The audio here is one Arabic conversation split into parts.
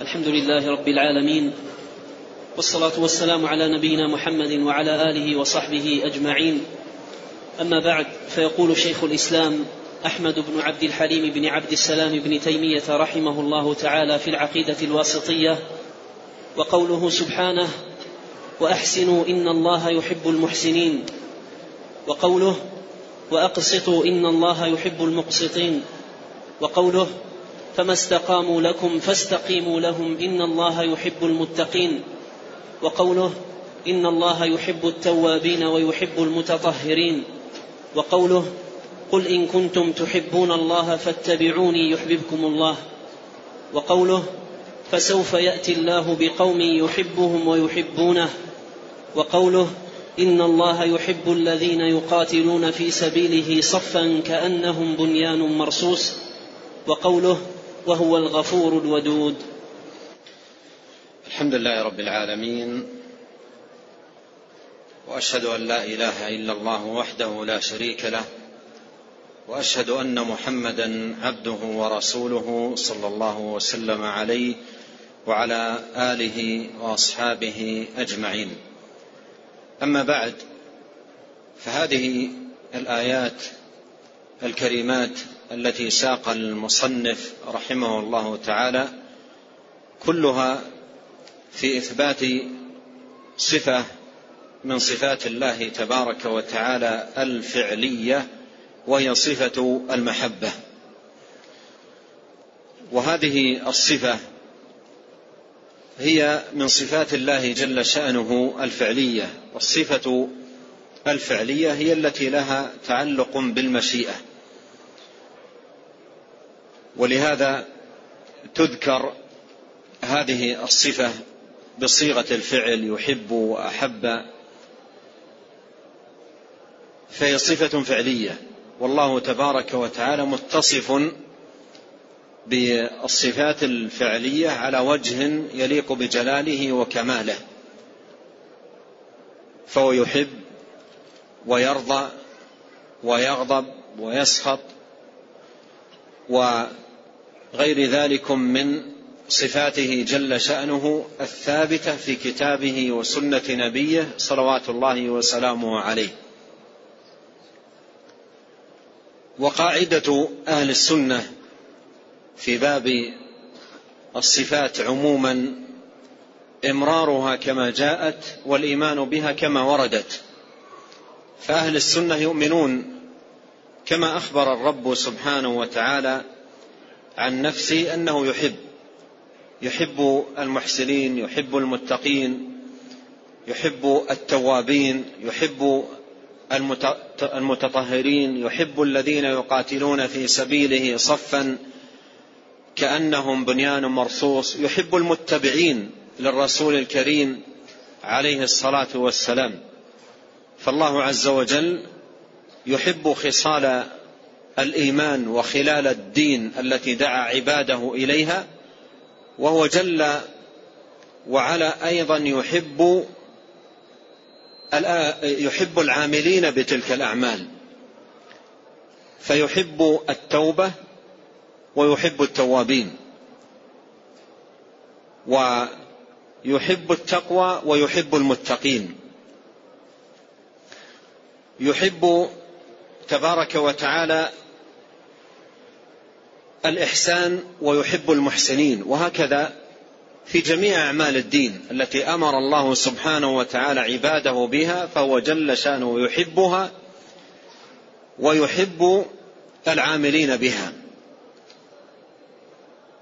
الحمد لله رب العالمين والصلاة والسلام على نبينا محمد وعلى آله وصحبه أجمعين. أما بعد فيقول شيخ الإسلام أحمد بن عبد الحليم بن عبد السلام بن تيمية رحمه الله تعالى في العقيدة الواسطية وقوله سبحانه وأحسنوا إن الله يحب المحسنين وقوله وأقسطوا إن الله يحب المقسطين وقوله فما استقاموا لكم فاستقيموا لهم. إن الله يحب المتقين. وقوله إن الله يحب التوابين ويحب المتطهرين. وقوله قل إن كنتم تحبون الله فاتبعوني يحببكم الله. وقوله فسوف يأتي الله بقوم يحبهم ويحبونه. وقوله إن الله يحب الذين يقاتلون في سبيله صفا كأنهم بنيان مرصوص. وقوله وهو الغفور الودود. الحمد لله رب العالمين وأشهد أن لا إله إلا الله وحده لا شريك له وأشهد أن محمدا عبده ورسوله صلى الله وسلم عليه وعلى آله وأصحابه أجمعين. أما بعد فهذه الآيات الكريمات التي ساق المصنف رحمه الله تعالى كلها في إثبات صفة من صفات الله تبارك وتعالى الفعلية وهي صفة المحبة. وهذه الصفة هي من صفات الله جل شأنه الفعلية والصفة الفعلية هي التي لها تعلق بالمشيئة. ولهذا تذكر هذه الصفة بصيغة الفعل يحب وأحب. فهي صفة فعلية. والله تبارك وتعالى متصف بالصفات الفعلية على وجه يليق بجلاله وكماله. فهو يحب ويرضى ويغضب ويسخط و غير ذلك من صفاته جل شأنه الثابتة في كتابه وسنة نبيه صلوات الله وسلامه عليه. وقاعدة أهل السنة في باب الصفات عموما إمرارها كما جاءت والإيمان بها كما وردت. فأهل السنة يؤمنون كما أخبر الرب سبحانه وتعالى عن نفسه أنه يحب يحب المحسنين يحب المتقين يحب التوابين يحب المتطهرين يحب الذين يقاتلون في سبيله صفا كأنهم بنيان مرصوص يحب المتبعين للرسول الكريم عليه الصلاة والسلام. فالله عز وجل يحب خصال الإيمان وخلال الدين التي دعا عباده إليها وهو جل وعلا أيضا يحب يحب العاملين بتلك الأعمال. فيحب التوبة ويحب التوابين. ويحب التقوى ويحب المتقين. يحب تبارك وتعالى الإحسان ويحب المحسنين وهكذا في جميع أعمال الدين التي أمر الله سبحانه وتعالى عباده بها فهو جل شأنه يحبها ويحب العاملين بها.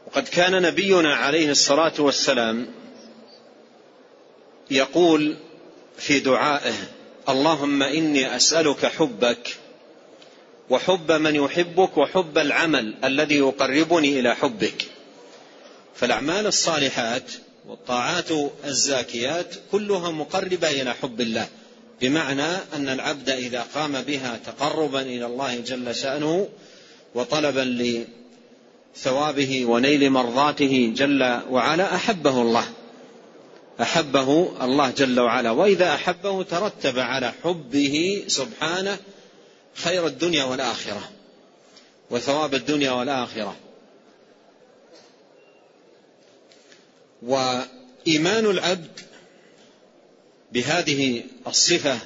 وقد كان نبينا عليه الصلاة والسلام يقول في دعائه اللهم إني أسألك حبك وحب من يحبك وحب العمل الذي يقربني إلى حبك. فالأعمال الصالحات والطاعات الزاكيات كلها مقربة إلى حب الله بمعنى أن العبد إذا قام بها تقربا إلى الله جل شأنه وطلبا لثوابه ونيل مرضاته جل وعلا أحبه الله. أحبه الله جل وعلا. وإذا أحبه ترتب على حبه سبحانه خير الدنيا والآخرة وثواب الدنيا والآخرة. وإيمان العبد بهذه الصفة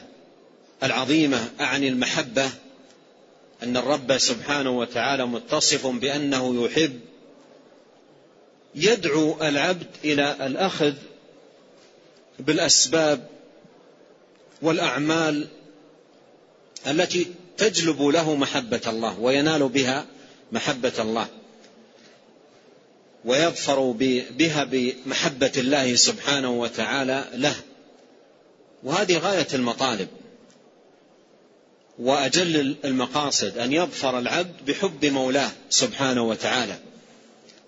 العظيمة أعني المحبة أن الرب سبحانه وتعالى متصف بأنه يحب. يدعو العبد إلى الأخذ بالأسباب والأعمال التي تجلب له محبة الله وينال بها محبة الله ويظفر بها بمحبة الله سبحانه وتعالى له. وهذه غاية المطالب. وأجل المقاصد أن يظفر العبد بحب مولاه سبحانه وتعالى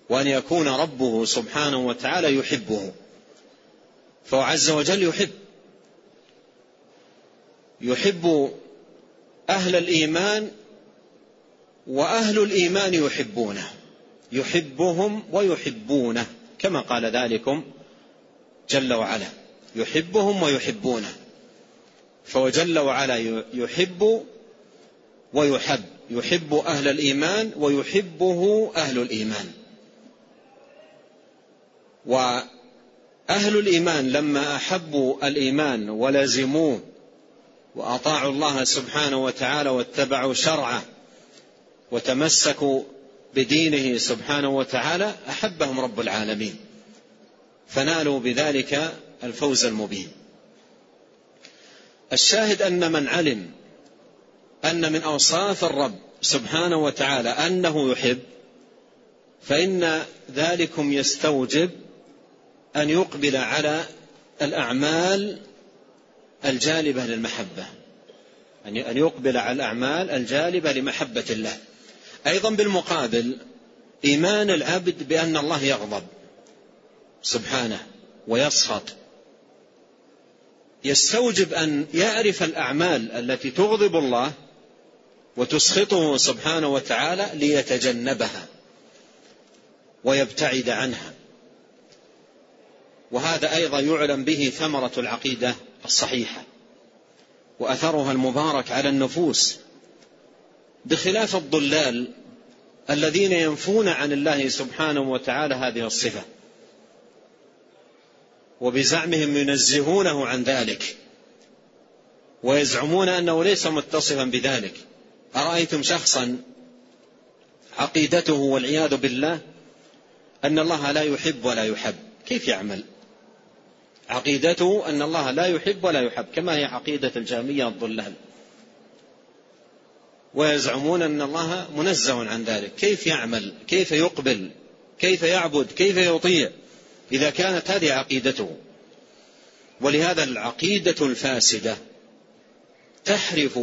وأن يكون ربه سبحانه وتعالى يحبه. فهو عز وجل يحب. يحب أهل الإيمان وأهل الإيمان يحبونه يحبهم ويحبونه كما قال ذلكم جل وعلا يحبهم ويحبونه فهو جل وعلا يحب ويحب يحب أهل الإيمان ويحبه أهل الإيمان. وأهل الإيمان لما أحبوا الإيمان ولزموه وأطاعوا الله سبحانه وتعالى واتبعوا شرعه وتمسكوا بدينه سبحانه وتعالى أحبهم رب العالمين. فنالوا بذلك الفوز المبين. الشاهد أن من علم أن من أوصاف الرب سبحانه وتعالى أنه يحب فإن ذلكم يستوجب أن يقبل على الأعمال الجالبة للمحبة. أن يقبل على الأعمال الجالبة لمحبة الله. أيضا بالمقابل إيمان العبد بأن الله يغضب. سبحانه. ويسخط. يستوجب أن يعرف الأعمال التي تغضب الله وتسخطه سبحانه وتعالى ليتجنبها ويبتعد عنها. وهذا أيضا يعلم به ثمرة العقيدة. الصحيحة وأثرها المبارك على النفوس بخلاف الضلال الذين ينفون عن الله سبحانه وتعالى هذه الصفة وبزعمهم ينزهونه عن ذلك ويزعمون أنه ليس متصفا بذلك. أرأيتم شخصا عقيدته والعياذ بالله أن الله لا يحب ولا يحب؟ كيف يعمل؟ عقيدته أن الله لا يحب ولا يحب كما هي عقيدة الجامية الضلال. ويزعمون أن الله منزه عن ذلك. كيف يعمل؟ كيف يقبل؟ كيف يعبد؟ كيف يطيع؟ إذا كانت هذه عقيدته. ولهذا العقيدة الفاسدة تحرف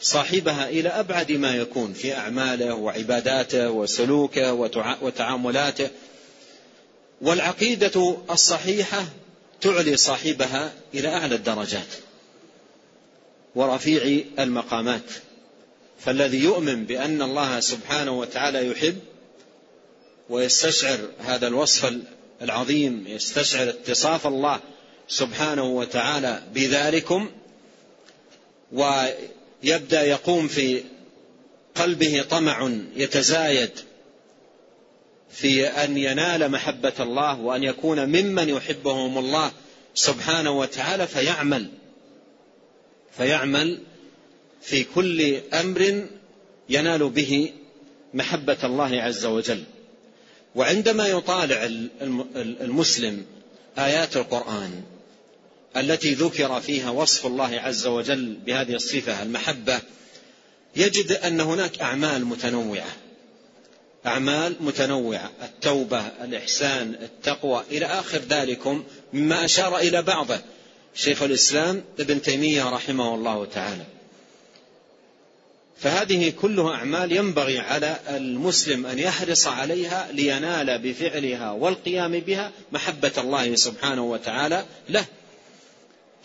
صاحبها إلى أبعد ما يكون في أعماله وعباداته وسلوكه وتعاملاته. والعقيدة الصحيحة تعلي صاحبها إلى أعلى الدرجات. ورفيع المقامات. فالذي يؤمن بأن الله سبحانه وتعالى يحب ويستشعر هذا الوصف العظيم يستشعر اتصاف الله سبحانه وتعالى بذلكم ويبدأ يقوم في قلبه طمع يتزايد في أن ينال محبة الله وأن يكون ممن يحبهم الله سبحانه وتعالى فيعمل فيعمل في كل أمر ينال به محبة الله عز وجل. وعندما يطالع المسلم آيات القرآن التي ذكر فيها وصف الله عز وجل بهذه الصفة المحبة يجد أن هناك أعمال متنوعة. أعمال متنوعة التوبة الإحسان التقوى إلى آخر ذلكم مما أشار إلى بعضه. شيخ الإسلام ابن تيمية رحمه الله تعالى. فهذه كلها أعمال ينبغي على المسلم أن يحرص عليها لينال بفعلها والقيام بها محبة الله سبحانه وتعالى له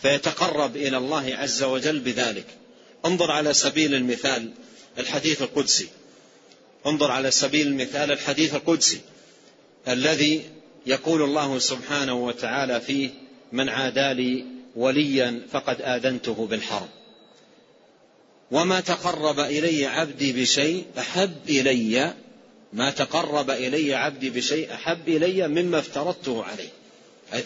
فيتقرب إلى الله عز وجل بذلك. انظر على سبيل المثال الحديث القدسي. انظر على سبيل المثال الحديث القدسي الذي يقول الله سبحانه وتعالى فيه من عادى لي وليا فقد آذنته بالحرب وما تقرب إلي عبدي بشيء أحب إلي ما تقرب إلي عبدي بشيء أحب إلي مما افترضته عليه.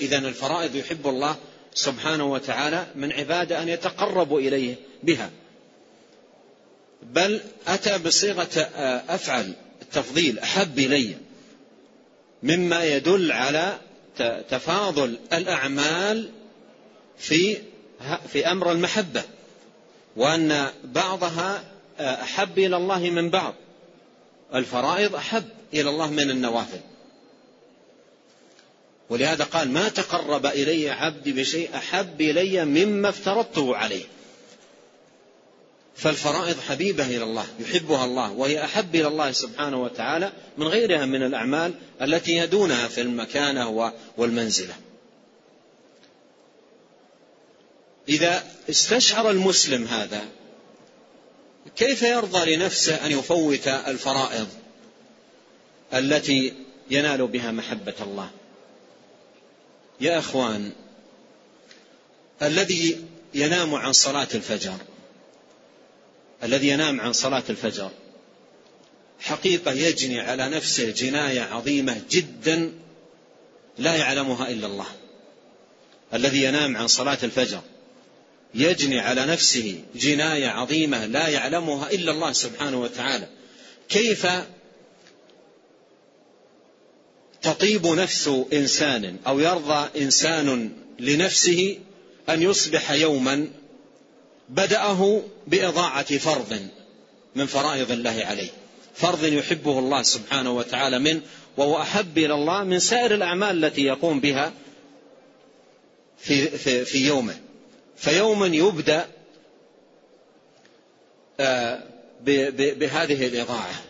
إذا الفرائض يحب الله سبحانه وتعالى من عباده أن يتقربوا إليه بها. بل أتى بصيغة أفعل التفضيل أحب إلي مما يدل على تفاضل الأعمال في في أمر المحبة وأن بعضها أحب إلى الله من بعض الفرائض أحب إلى الله من النوافل. ولهذا قال ما تقرب إلي عبدي بشيء أحب إلي مما افترضته عليه. فالفرائض حبيبة إلى الله يحبها الله وهي أحب إلى الله سبحانه وتعالى من غيرها من الأعمال التي يدونها في المكانة والمنزلة. إذا استشعر المسلم هذا كيف يرضى لنفسه أن يفوت الفرائض التي ينال بها محبة الله؟ يا أخوان الذي ينام عن صلاة الفجر الذي ينام عن صلاة الفجر. حقيقة يجني على نفسه جناية عظيمة جدا لا يعلمها إلا الله. الذي ينام عن صلاة الفجر يجني على نفسه جناية عظيمة لا يعلمها إلا الله سبحانه وتعالى. كيف تطيب نفس إنسان أو يرضى إنسان لنفسه أن يصبح يوما بدأه بإضاعة فرض من فرائض الله عليه. فرض يحبه الله سبحانه وتعالى منه وهو أحب إلى الله من سائر الأعمال التي يقوم بها في, في, في يومه. فيوما يبدأ آه، بهذه الإضاعة.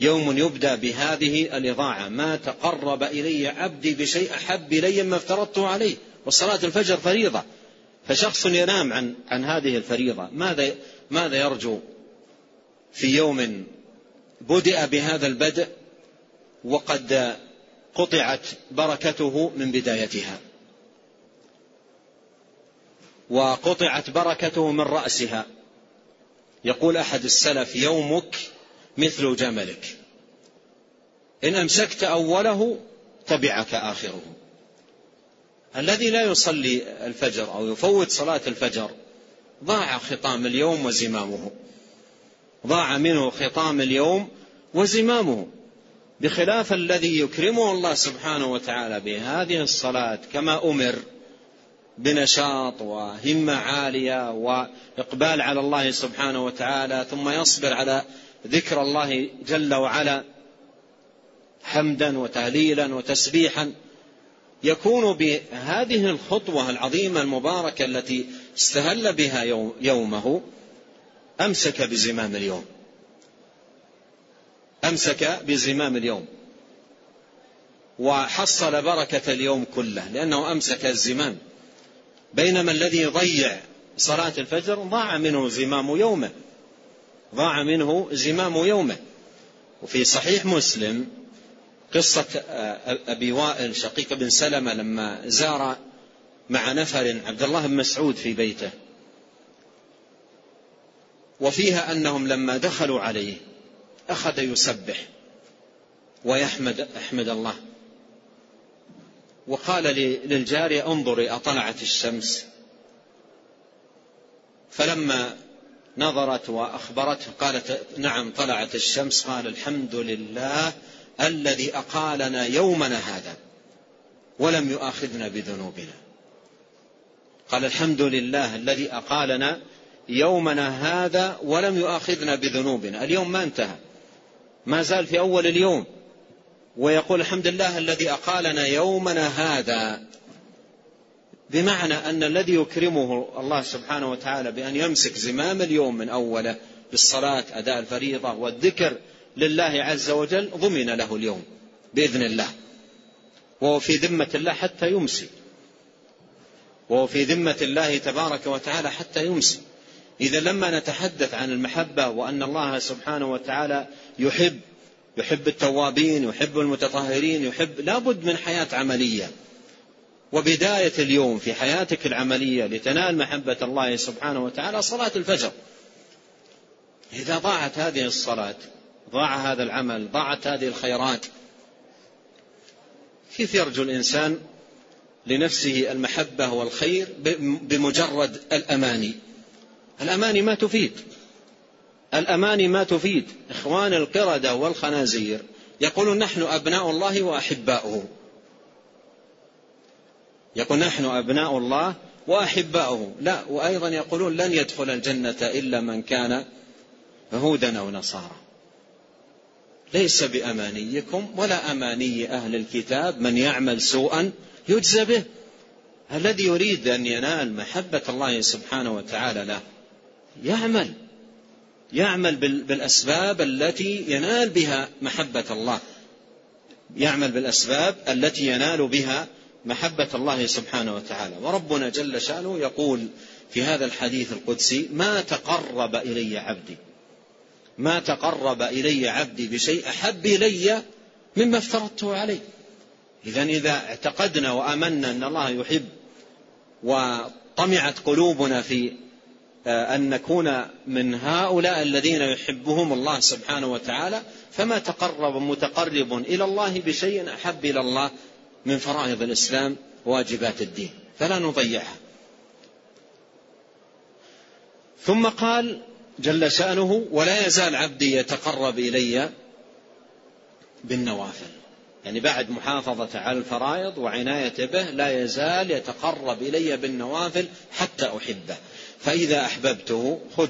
يوم يبدأ بهذه الإضاعة. ما تقرب إلي عبدي بشيء أحب إلي مما افترضته عليه. وصلاة الفجر فريضة. فشخص ينام عن عن هذه الفريضة. ماذا ماذا يرجو في يوم بدأ بهذا البدء وقد قطعت بركته من بدايتها؟ وقطعت بركته من رأسها. يقول أحد السلف يومك مثل جملك. إن أمسكت أوله تبعك آخره. الذي لا يصلي الفجر أو يفوت صلاة الفجر ضاع خطام اليوم وزمامه. ضاع منه خطام اليوم وزمامه. بخلاف الذي يكرمه الله سبحانه وتعالى بهذه الصلاة كما أمر بنشاط وهمة عالية وإقبال على الله سبحانه وتعالى ثم يصبر على ذكر الله جل وعلا حمدا وتهليلا وتسبيحا يكون بهذه الخطوة العظيمة المباركة التي استهل بها يومه أمسك بزمام اليوم. أمسك بزمام اليوم. وحصل بركة اليوم كله لأنه أمسك الزمام. بينما الذي ضيع صلاة الفجر ضاع منه زمام يومه. ضاع منه زمام يومه. وفي صحيح مسلم قصة أبي وائل شقيق بن سلمة لما زار مع نفر عبد الله بن مسعود في بيته. وفيها أنهم لما دخلوا عليه أخذ يسبح ويحمد أحمد الله. وقال للجارية انظري أطلعت الشمس. فلما نظرت وأخبرته قالت نعم طلعت الشمس. قال الحمد لله الذي أقالنا يومنا هذا ولم يؤاخذنا بذنوبنا. قال الحمد لله الذي أقالنا يومنا هذا ولم يؤاخذنا بذنوبنا. اليوم ما انتهى. ما زال في أول اليوم. ويقول الحمد لله الذي أقالنا يومنا هذا. بمعنى أن الذي يكرمه الله سبحانه وتعالى بأن يمسك زمام اليوم من أوله بالصلاة أداء الفريضة والذكر لله عز وجل ضمن له اليوم بإذن الله. وهو في ذمة الله حتى يمسي. وهو في ذمة الله تبارك وتعالى حتى يمسي. إذا لما نتحدث عن المحبة وأن الله سبحانه وتعالى يحب يحب التوابين يحب المتطهرين يحب لابد من حياة عملية. وبداية اليوم في حياتك العملية لتنال محبة الله سبحانه وتعالى صلاة الفجر. إذا ضاعت هذه الصلاة ضاع هذا العمل ضاعت هذه الخيرات. كيف يرجو الإنسان لنفسه المحبة والخير بمجرد الأماني؟ الأماني ما تفيد. الأماني ما تفيد. إخوان القردة والخنازير يقولون نحن أبناء الله وأحباؤه. يقول نحن أبناء الله وأحباؤه. لا وأيضا يقولون لن يدخل الجنة إلا من كان هودا أو نصارى. ليس بأمانيكم ولا أماني أهل الكتاب من يعمل سوءا يجزى به. الذي يريد أن ينال محبة الله سبحانه وتعالى له يعمل يعمل بالأسباب التي ينال بها محبة الله. يعمل بالأسباب التي ينال بها محبة الله سبحانه وتعالى. وربنا جل شأنه يقول في هذا الحديث القدسي ما تقرب إلي عبدي. ما تقرب إلي عبدي بشيء أحب إلي مما افترضته عليه. إذا إذا اعتقدنا وآمنا أن الله يحب وطمعت قلوبنا في آه، أن نكون من هؤلاء الذين يحبهم الله سبحانه وتعالى فما تقرب متقرب إلى الله بشيء أحب إلى الله من فرائض الإسلام واجبات الدين. فلا نضيعها. ثم قال جل شأنه ولا يزال عبدي يتقرب إلي بالنوافل. يعني بعد محافظة على الفرائض وعناية به لا يزال يتقرب إلي بالنوافل حتى أحبه. فإذا أحببته خذ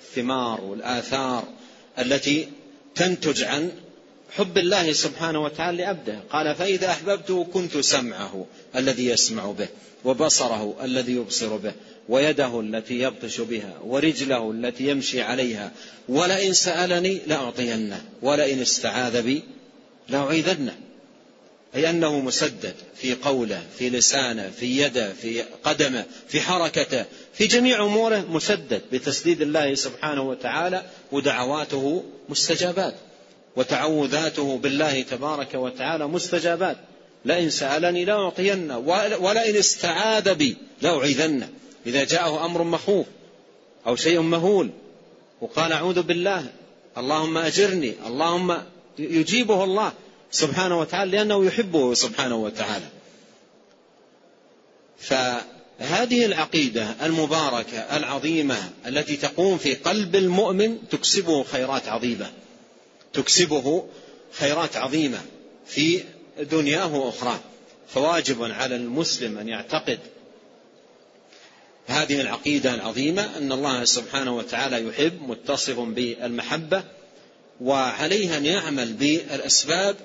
الثمار والآثار التي تنتج عن حب الله سبحانه وتعالى لعبده. قال فإذا أحببته كنت سمعه الذي يسمع به وبصره الذي يبصر به. ويده التي يبطش بها ورجله التي يمشي عليها ولئن سألني لأعطينه ولئن استعاذ بي لأعيذنه. أي أنه مسدد في قوله في لسانه في يده في قدمه في حركته في جميع أموره مسدد بتسديد الله سبحانه وتعالى ودعواته مستجابات وتعوذاته بالله تبارك وتعالى مستجابات. لئن سألني لأعطينه ولئن استعاذ بي لأعيذنه. إذا جاءه أمر مخوف أو شيء مهول وقال أعوذ بالله اللهم أجرني اللهم يجيبه الله سبحانه وتعالى لأنه يحبه سبحانه وتعالى. فهذه العقيدة المباركة العظيمة التي تقوم في قلب المؤمن تكسبه خيرات عظيمة تكسبه خيرات عظيمة في دنياه وأخراه. فواجب على المسلم أن يعتقد هذه العقيدة العظيمة أن الله سبحانه وتعالى يحب متصف بالمحبة وعليه أن يعمل بالأسباب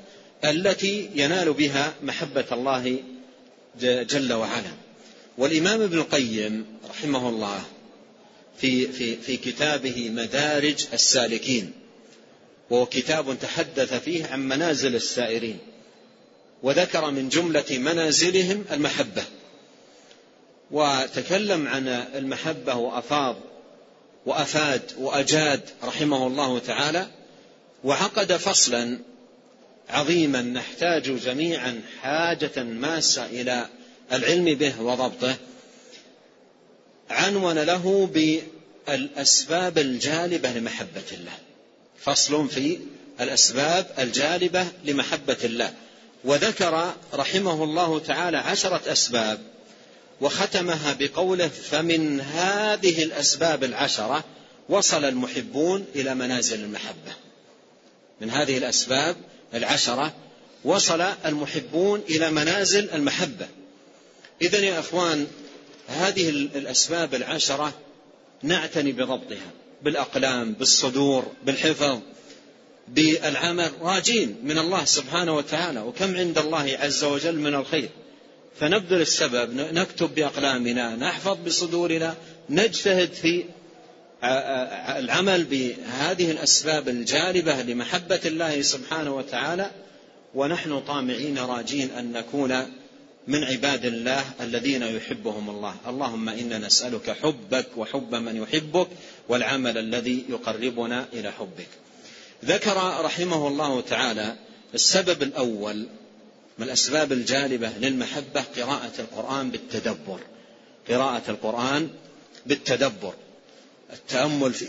التي ينال بها محبة الله جل وعلا. والإمام ابن القيم رحمه الله في, في, في كتابه مدارج السالكين وهو كتاب تحدث فيه عن منازل السائرين وذكر من جملة منازلهم المحبة. وتكلم عن المحبة وأفاض وأفاد وأجاد رحمه الله تعالى وعقد فصلا عظيما نحتاج جميعا حاجة ماسة إلى العلم به وضبطه. عنون له بالأسباب الجالبة لمحبة الله. فصل في الأسباب الجالبة لمحبة الله. وذكر رحمه الله تعالى عشرة أسباب وختمها بقوله فمن هذه الأسباب العشرة وصل المحبون إلى منازل المحبة. من هذه الأسباب العشرة وصل المحبون إلى منازل المحبة. إذن يا أخوان هذه الأسباب العشرة نعتني بضبطها بالأقلام بالصدور بالحفظ بالعمل. راجين من الله سبحانه وتعالى وكم عند الله عز وجل من الخير. فنبذل السبب نكتب بأقلامنا نحفظ بصدورنا نجتهد في العمل بهذه الأسباب الجالبة لمحبة الله سبحانه وتعالى ونحن طامعين راجين أن نكون من عباد الله الذين يحبهم الله. اللهم إنا نسألك حبك وحب من يحبك والعمل الذي يقربنا إلى حبك. ذكر رحمه الله تعالى السبب الأول من الأسباب الجالبة للمحبة؟ قراءة القرآن بالتدبر. قراءة القرآن بالتدبر. التأمل في,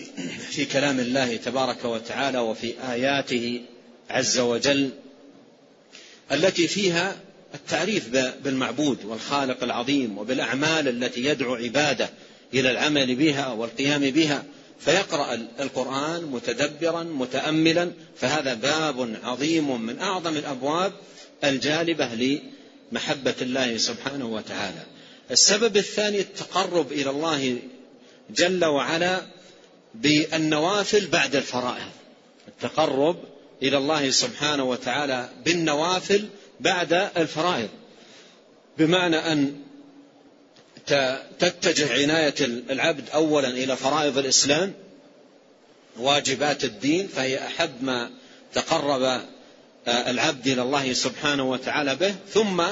في كلام الله تبارك وتعالى وفي آياته عز وجل التي فيها التعريف بالمعبود والخالق العظيم وبالأعمال التي يدعو عباده إلى العمل بها والقيام بها. فيقرأ القرآن متدبرا متأملا. فهذا باب عظيم من أعظم الأبواب الجالبة لمحبة الله سبحانه وتعالى. السبب الثاني التقرب إلى الله جل وعلا بالنوافل بعد الفرائض. التقرب إلى الله سبحانه وتعالى بالنوافل بعد الفرائض. بمعنى أن تتجه عناية العبد أولا إلى فرائض الإسلام واجبات الدين فهي أحب ما تقرب العبد إلى الله سبحانه وتعالى به ثم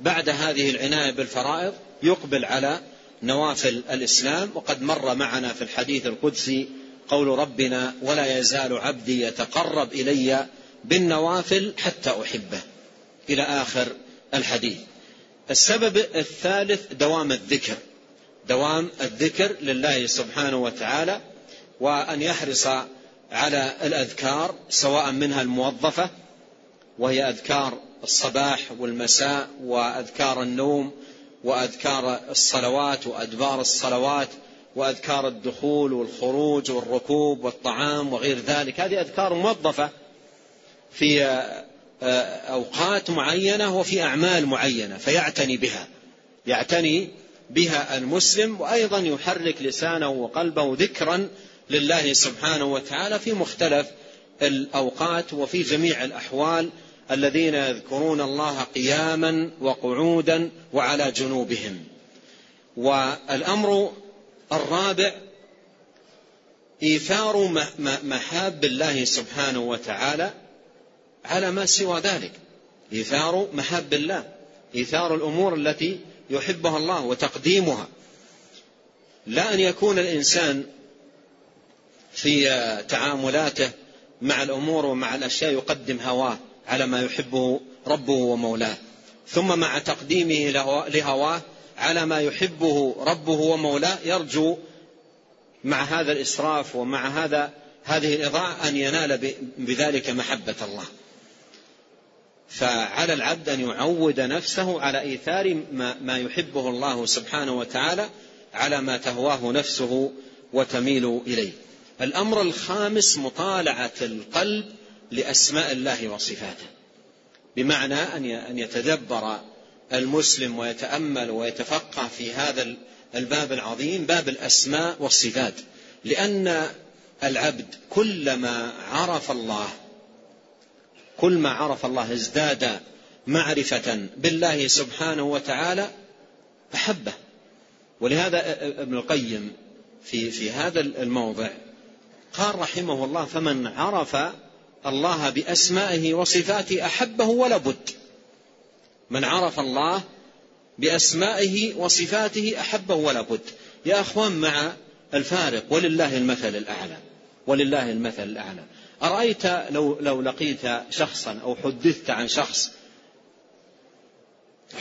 بعد هذه العناية بالفرائض يقبل على نوافل الإسلام. وقد مر معنا في الحديث القدسي قول ربنا ولا يزال عبدي يتقرب إلي بالنوافل حتى أحبه. إلى آخر الحديث. السبب الثالث دوام الذكر. دوام الذكر لله سبحانه وتعالى وأن يحرص على الأذكار سواء منها الموظفة وهي أذكار الصباح والمساء وأذكار النوم وأذكار الصلوات وأدبار الصلوات وأذكار الدخول والخروج والركوب والطعام وغير ذلك. هذه أذكار موظفة في آه، أوقات معينة وفي أعمال معينة فيعتني بها. يعتني بها المسلم وأيضا يحرك لسانه وقلبه ذكرا لله سبحانه وتعالى في مختلف الأوقات وفي جميع الأحوال الذين يذكرون الله قياما وقعودا وعلى جنوبهم. والأمر الرابع إيثار محاب الله سبحانه وتعالى على ما سوى ذلك. إيثار محب الله إيثار الأمور التي يحبها الله وتقديمها. لا أن يكون الإنسان في تعاملاته مع الأمور ومع الأشياء يقدم هواه. على ما يحبه ربه ومولاه. ثم مع تقديمه لهواه على ما يحبه ربه ومولاه يرجو مع هذا الإسراف ومع هذا هذه الإضاعة أن ينال بذلك محبة الله. فعلى العبد أن يعود نفسه على إيثار ما, ما يحبه الله سبحانه وتعالى على ما تهواه نفسه وتميل إليه. الأمر الخامس مطالعة القلب لأسماء الله وصفاته. بمعنى أن يتدبر المسلم ويتأمل ويتفقه في هذا الباب العظيم باب الأسماء والصفات. لأن العبد كلما عرف الله كل ما عرف الله ازداد معرفة بالله سبحانه وتعالى أحبه. ولهذا ابن القيم في في هذا الموضع قال رحمه الله فمن عرف الله بأسمائه وصفاته أحبه ولا بد. من عرف الله بأسمائه وصفاته أحبه ولا بد. يا أخوان مع الفارق ولله المثل الأعلى. ولله المثل الأعلى. أرأيت لو, لو لقيت شخصا أو حدثت عن شخص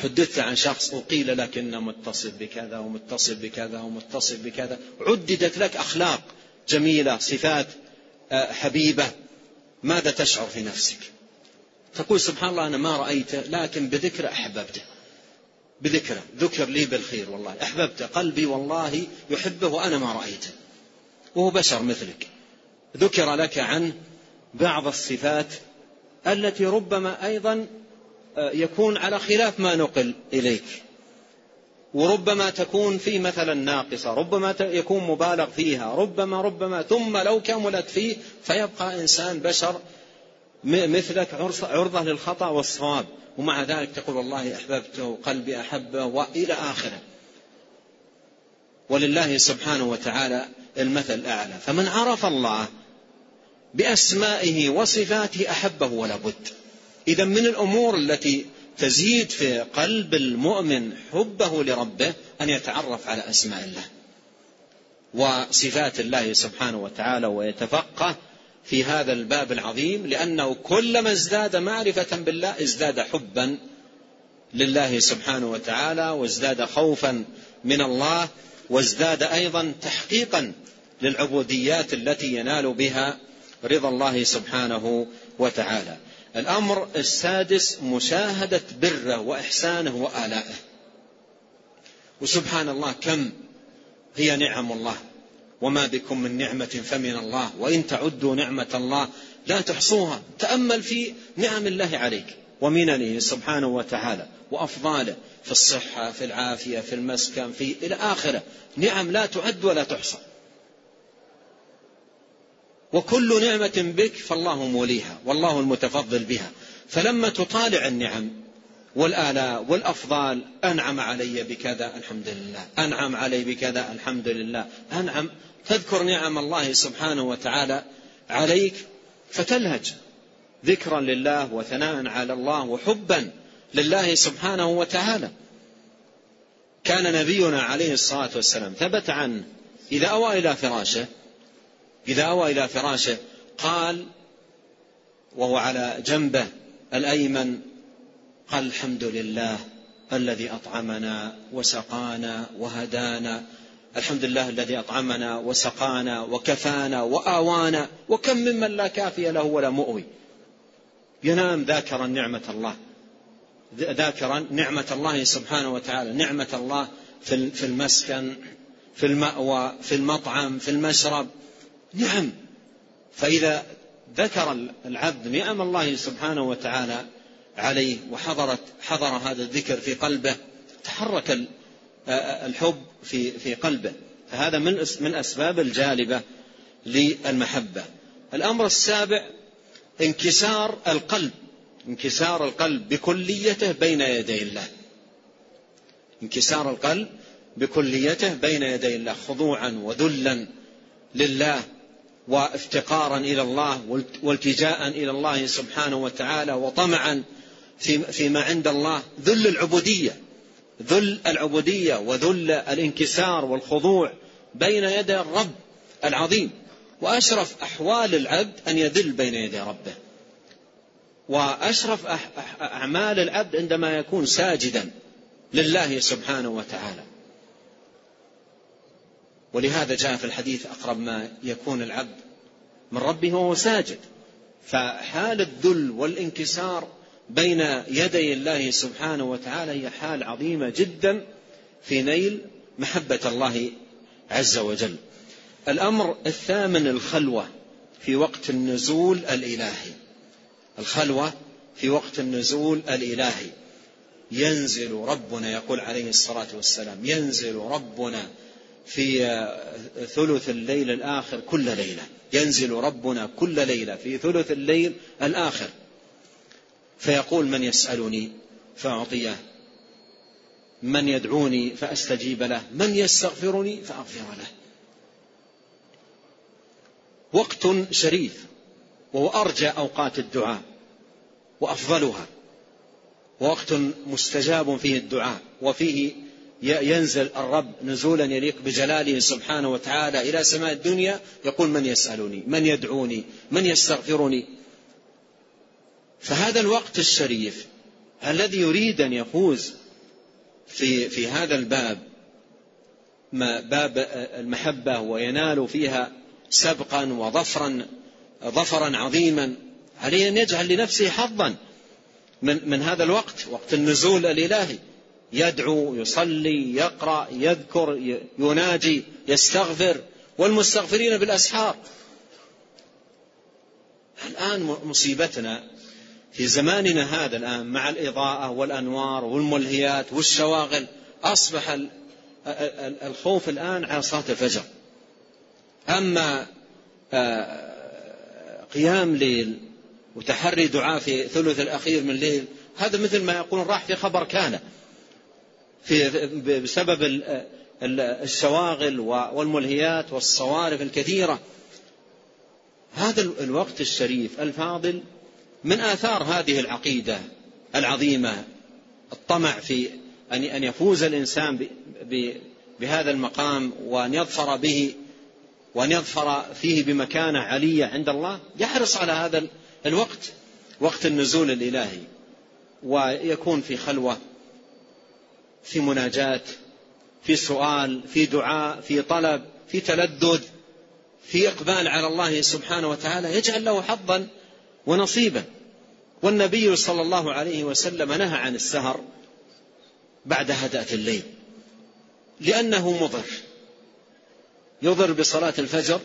حدثت عن شخص وقيل لك إنه متصل بكذا ومتصل بكذا ومتصل بكذا عددت لك أخلاق جميلة صفات آه، حبيبة ماذا تشعر في نفسك؟ تقول سبحان الله أنا ما رأيته لكن بذكر أحببته. بذكره ذكر لي بالخير والله. أحببته قلبي والله يحبه وأنا ما رأيته. وهو بشر مثلك. ذكر لك عنه بعض الصفات التي ربما أيضا آه، يكون على خلاف ما نقل إليك. وربما تكون في مثلا ناقصة ربما يكون مبالغ فيها ربما ربما ثم لو كملت فيه فيبقى إنسان بشر مثلك عرضة للخطأ والصواب. ومع ذلك تقول والله أحببته قلبي أحبه وإلى آخره. ولله سبحانه وتعالى المثل الأعلى. فمن عرف الله بأسمائه وصفاته أحبه ولا بد. إذا من الأمور التي تزيد في قلب المؤمن حبه لربه أن يتعرف على أسماء الله وصفات الله سبحانه وتعالى ويتفقه في هذا الباب العظيم لأنه كلما ازداد معرفة بالله ازداد حبا لله سبحانه وتعالى وازداد خوفا من الله وازداد أيضا تحقيقا للعبوديات التي ينال بها رضا الله سبحانه وتعالى. الأمر السادس مشاهدة بره وإحسانه وآلائه. وسبحان الله كم هي نعم الله. وما بكم من نعمة فمن الله. وإن تعدوا نعمة الله لا تحصوها. تأمل في نعم الله عليك. ومننه سبحانه وتعالى وأفضاله في الصحة في العافية في المسكن في إلى آخرة. نعم لا تعد ولا تحصى. وكل نعمة بك فالله موليها والله المتفضل بها. فلما تطالع النعم والآلاء والأفضال أنعم علي بكذا الحمد لله أنعم علي بكذا الحمد لله أنعم تذكر نعم الله سبحانه وتعالى عليك فتلهج ذكرا لله وثناء على الله وحبا لله سبحانه وتعالى. كان نبينا عليه الصلاة والسلام ثبت عنه إذا أوى إلى فراشه إذا أوى إلى فراشه قال وهو على جنبه الأيمن قال الحمد لله الذي أطعمنا وسقانا وهدانا الحمد لله الذي أطعمنا وسقانا وكفانا وآوانا وكم ممن لا كافي له ولا مؤوي. ينام ذاكرا نعمة الله. ذاكرا نعمة الله سبحانه وتعالى نعمة الله في المسكن في المأوى في المطعم في المشرب. نعم. فإذا ذكر العبد نعم الله سبحانه وتعالى عليه وحضرت حضر هذا الذكر في قلبه تحرك الحب في في قلبه. فهذا من من أسباب الجالبة للمحبة. الأمر السابع انكسار القلب. انكسار القلب بكليته بين يدي الله. انكسار القلب بكليته بين يدي الله خضوعا وذلا لله. وافتقارا إلى الله والتجاء إلى الله سبحانه وتعالى وطمعا فيما عند الله. ذل العبودية ذل العبودية وذل الانكسار والخضوع بين يدي الرب العظيم. وأشرف أحوال العبد أن يذل بين يدي ربه. وأشرف أعمال العبد عندما يكون ساجدا لله سبحانه وتعالى. ولهذا جاء في الحديث أقرب ما يكون العبد من ربه وهو ساجد. فحال الذل والانكسار بين يدي الله سبحانه وتعالى هي حال عظيمة جدا في نيل محبة الله عز وجل. الأمر الثامن الخلوة في وقت النزول الإلهي. الخلوة في وقت النزول الإلهي. ينزل ربنا يقول عليه الصلاة والسلام ينزل ربنا في ثلث الليل الآخر كل ليلة. ينزل ربنا كل ليلة في ثلث الليل الآخر. فيقول من يسألني فأعطيه. من يدعوني فأستجيب له. من يستغفرني فأغفر له. وقت شريف وهو أرجى أوقات الدعاء وأفضلها. وقت مستجاب فيه الدعاء وفيه ينزل الرب نزولا يليق بجلاله سبحانه وتعالى إلى سماء الدنيا يقول من يسألني؟ من يدعوني؟ من يستغفرني؟ فهذا الوقت الشريف الذي يريد أن يفوز في في هذا الباب ما باب المحبة وينال فيها سبقا وظفرا ظفرا عظيما عليه أن يجعل لنفسه حظا من من هذا الوقت وقت النزول الإلهي. يدعو يصلي يقرأ يذكر يناجي يستغفر. والمستغفرين بالأسحار. الآن مصيبتنا في زماننا هذا الآن مع الإضاءة والأنوار والملهيات والشواغل. أصبح الخوف الآن على صلاة الفجر. أما آه، قيام ليل وتحري دعاء في ثلث الأخير من الليل هذا مثل ما يقولون راح في خبر كان. في بسبب الشواغل والملهيات والصوارف الكثيرة. هذا الوقت الشريف الفاضل من آثار هذه العقيدة العظيمة الطمع في أن يفوز الإنسان بهذا المقام وأن يظفر به وأن يظفر فيه بمكانة علية عند الله. يحرص على هذا الوقت وقت النزول الإلهي ويكون في خلوة في مناجاة في سؤال في دعاء في طلب في تلذذ في إقبال على الله سبحانه وتعالى يجعل له حظا ونصيبا. والنبي صلى الله عليه وسلم نهى عن السهر بعد هدأة الليل لأنه مضر. يضر بصلاة الفجر.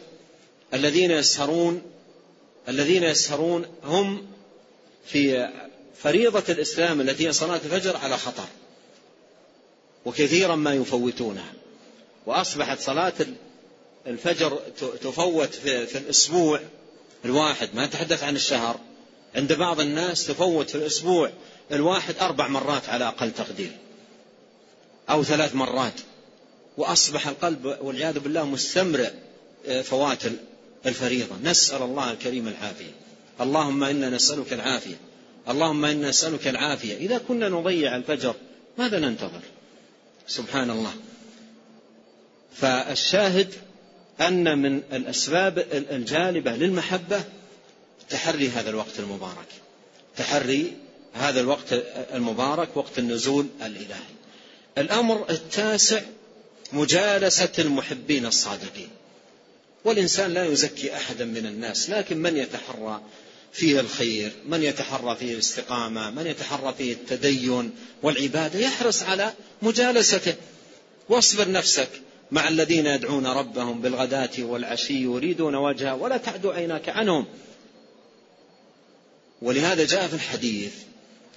الذين يسهرون الذين يسهرون هم في فريضة الإسلام التي هي صلاة الفجر على خطر. وكثيرا ما يفوتونها. وأصبحت صلاة الفجر تفوت في, الأسبوع الواحد ما نتحدث عن الشهر. عند بعض الناس تفوت في الأسبوع الواحد أربع مرات على أقل تقدير أو ثلاث مرات. وأصبح القلب والعياذ بالله مستمرئ آه، فوات الفريضة. نسأل الله الكريم العافية. اللهم إنا نسألك العافية. اللهم إنا نسألك العافية. إذا كنا نضيع الفجر ماذا ننتظر؟ سبحان الله. فالشاهد أن من الأسباب الجالبة للمحبة تحري هذا الوقت المبارك. تحري هذا الوقت المبارك وقت النزول الإلهي. الأمر التاسع مجالسة المحبين الصادقين. والإنسان لا يزكي أحدا من الناس لكن من يتحرى فيه الخير من يتحرى فيه الاستقامة من يتحرى فيه التدين والعبادة يحرص على مجالسته. واصبر نفسك مع الذين يدعون ربهم بالغداة والعشي يريدون وجهه ولا تعد عيناك عنهم. ولهذا جاء في الحديث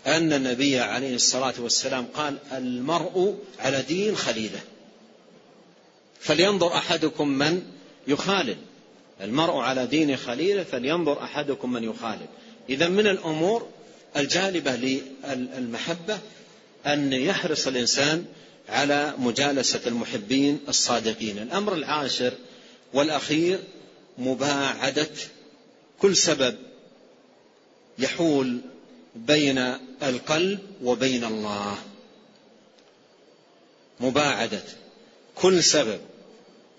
أن النبي عليه الصلاة والسلام قال المرء على دين خليله. فلينظر أحدكم من يخالل. المرء على دين خليله فلينظر أحدكم من يخالل إذا من الأمور الجالبة للمحبة أن يحرص الإنسان على مجالسة المحبين الصادقين. الأمر العاشر والأخير مباعدة كل سبب يحول بين القلب وبين الله. مباعدة كل سبب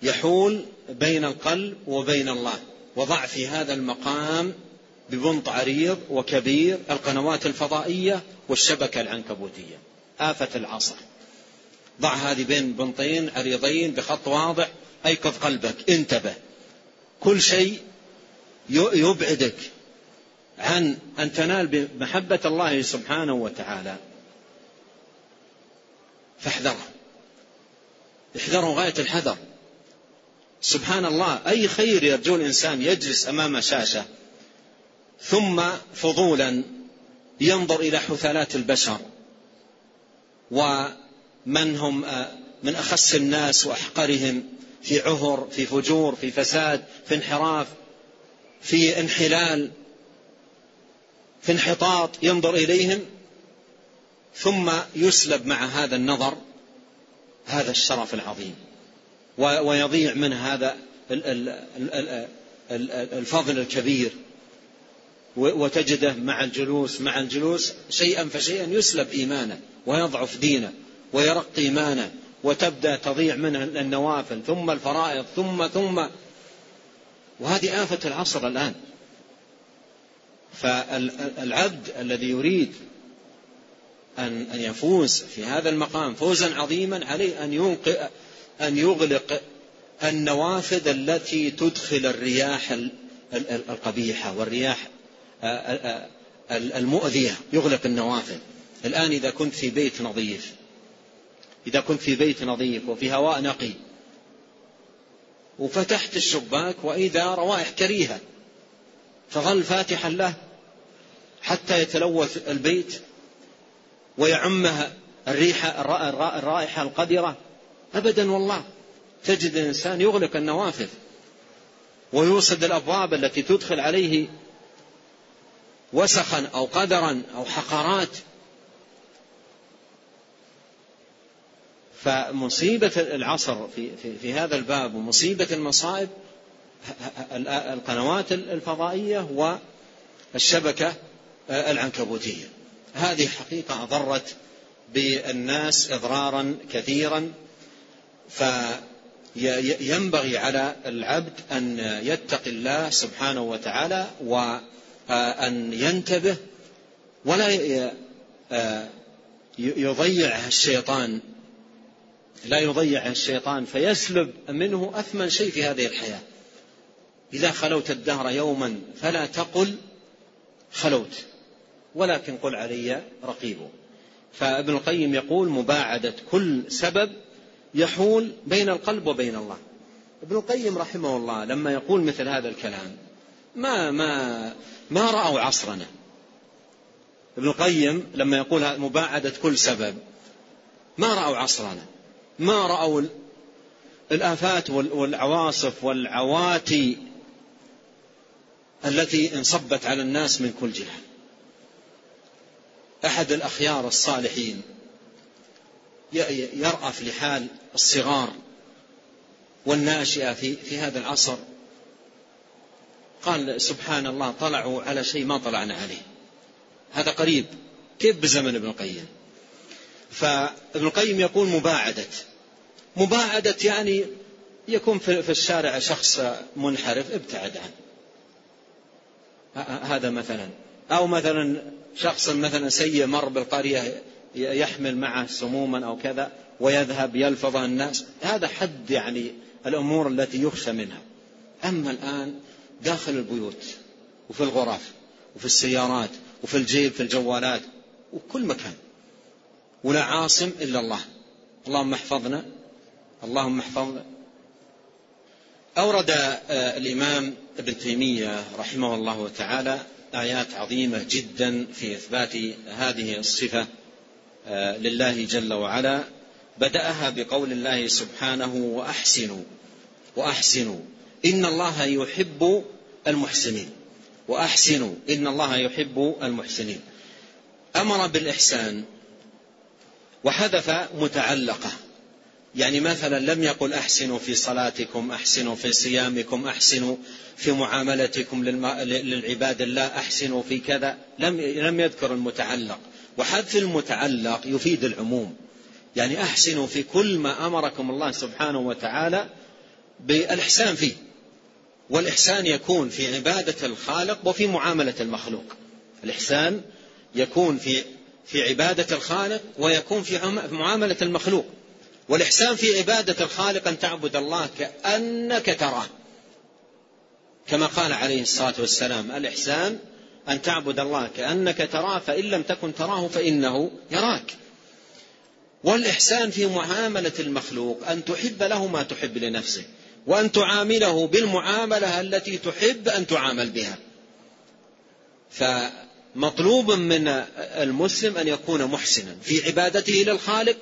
يحول بين القلب وبين الله وضع في هذا المقام ببنط عريض وكبير القنوات الفضائية والشبكة العنكبوتية. آفة العصر. ضع هذه بين بنطين عريضين بخط واضح أيقظ قلبك انتبه. كل شيء يبعدك عن أن تنال بمحبة الله سبحانه وتعالى. فاحذره. احذروا غاية الحذر. سبحان الله أي خير يرجو الإنسان يجلس أمام شاشة. ثم فضولا ينظر إلى حثالات البشر. ومن هم آه، من أخس الناس وأحقرهم في عهر في فجور في فساد في انحراف في انحلال في انحطاط ينظر إليهم. ثم يسلب مع هذا النظر هذا الشرف العظيم. ويضيع من هذا الفضل الكبير. وتجده مع الجلوس مع الجلوس شيئا فشيئا يسلب إيمانه ويضعف دينه ويرق إيمانه وتبدأ تضيع منه النوافل ثم الفرائض ثم ثم. وهذه آفة العصر الآن. فالعبد الذي يريد أن يفوز في هذا المقام فوزا عظيما عليه أن ينقئ أن يغلق النوافذ التي تدخل الرياح القبيحة والرياح المؤذية يغلق النوافذ. الآن إذا كنت في بيت نظيف إذا كنت في بيت نظيف وفي هواء نقي وفتحت الشباك وإذا روائح كريهة فظل فاتحا له حتى يتلوث البيت ويعمها الريحة الرائحة القذرة أبدا والله. تجد الإنسان يغلق النوافذ ويوصد الأبواب التي تدخل عليه وسخا أو قدرا أو حقرات فمصيبة العصر في, في, في هذا الباب ومصيبة المصائب القنوات الفضائية والشبكة العنكبوتية. هذه حقيقة أضرت بالناس إضرارا كثيرا فينبغي على العبد أن يتقي الله سبحانه وتعالى وأن ينتبه ولا يضيع الشيطان. لا يضيع الشيطان فيسلب منه أثمن شيء في هذه الحياة. إذا خلوت الدهر يوما فلا تقل خلوت ولكن قل علي رقيب. فابن القيم يقول مباعدة كل سبب يحول بين القلب وبين الله. ابن القيم رحمه الله لما يقول مثل هذا الكلام ما ما ما رأوا عصرنا. ابن القيم لما يقول مباعدة كل سبب ما رأوا عصرنا. ما رأوا الآفات والعواصف والعواتي التي انصبت على الناس من كل جهة. أحد الأخيار الصالحين. يرأف لحال الصغار والناشئة في, في هذا العصر. قال سبحان الله طلعوا على شيء ما طلعنا عليه. هذا قريب كيف بزمن ابن القيم؟ فابن القيم يقول مباعدة. مباعدة يعني يكون في الشارع شخص منحرف ابتعد عنه. هذا مثلا. أو مثلا شخص مثلا سيء مر بالقرية يحمل معه سموما أو كذا ويذهب يلفظها الناس. هذا حد يعني الأمور التي يخشى منها. أما الآن داخل البيوت وفي الغرف وفي السيارات وفي الجيب في الجوالات وكل مكان. ولا عاصم إلا الله. اللهم احفظنا. اللهم احفظنا. أورد آه، الإمام ابن تيمية رحمه الله تعالى آيات عظيمة جدا في إثبات هذه الصفة. لله جل وعلا بدأها بقول الله سبحانه وأحسنوا وأحسنوا إن الله يحب المحسنين وأحسنوا إن الله يحب المحسنين. أمر بالإحسان وحذف متعلقة. يعني مثلا لم يقل أحسنوا في صلاتكم أحسنوا في صيامكم أحسنوا في معاملتكم للعباد الله أحسنوا في كذا. لم لم يذكر المتعلق. وحذف المتعلق يفيد العموم. يعني أحسنوا في كل ما أمركم الله سبحانه وتعالى بالإحسان فيه والإحسان يكون في عبادة الخالق وفي معاملة المخلوق. الإحسان يكون في في عبادة الخالق ويكون في معاملة المخلوق. والإحسان في عبادة الخالق أن تعبد الله كأنك تراه. كما قال عليه الصلاة والسلام الإحسان أن تعبد الله كأنك تراه فإن لم تكن تراه فإنه يراك. والإحسان في معاملة المخلوق أن تحب له ما تحب لنفسك وأن تعامله بالمعاملة التي تحب أن تعامل بها. فمطلوب من المسلم أن يكون محسنا في عبادته للخالق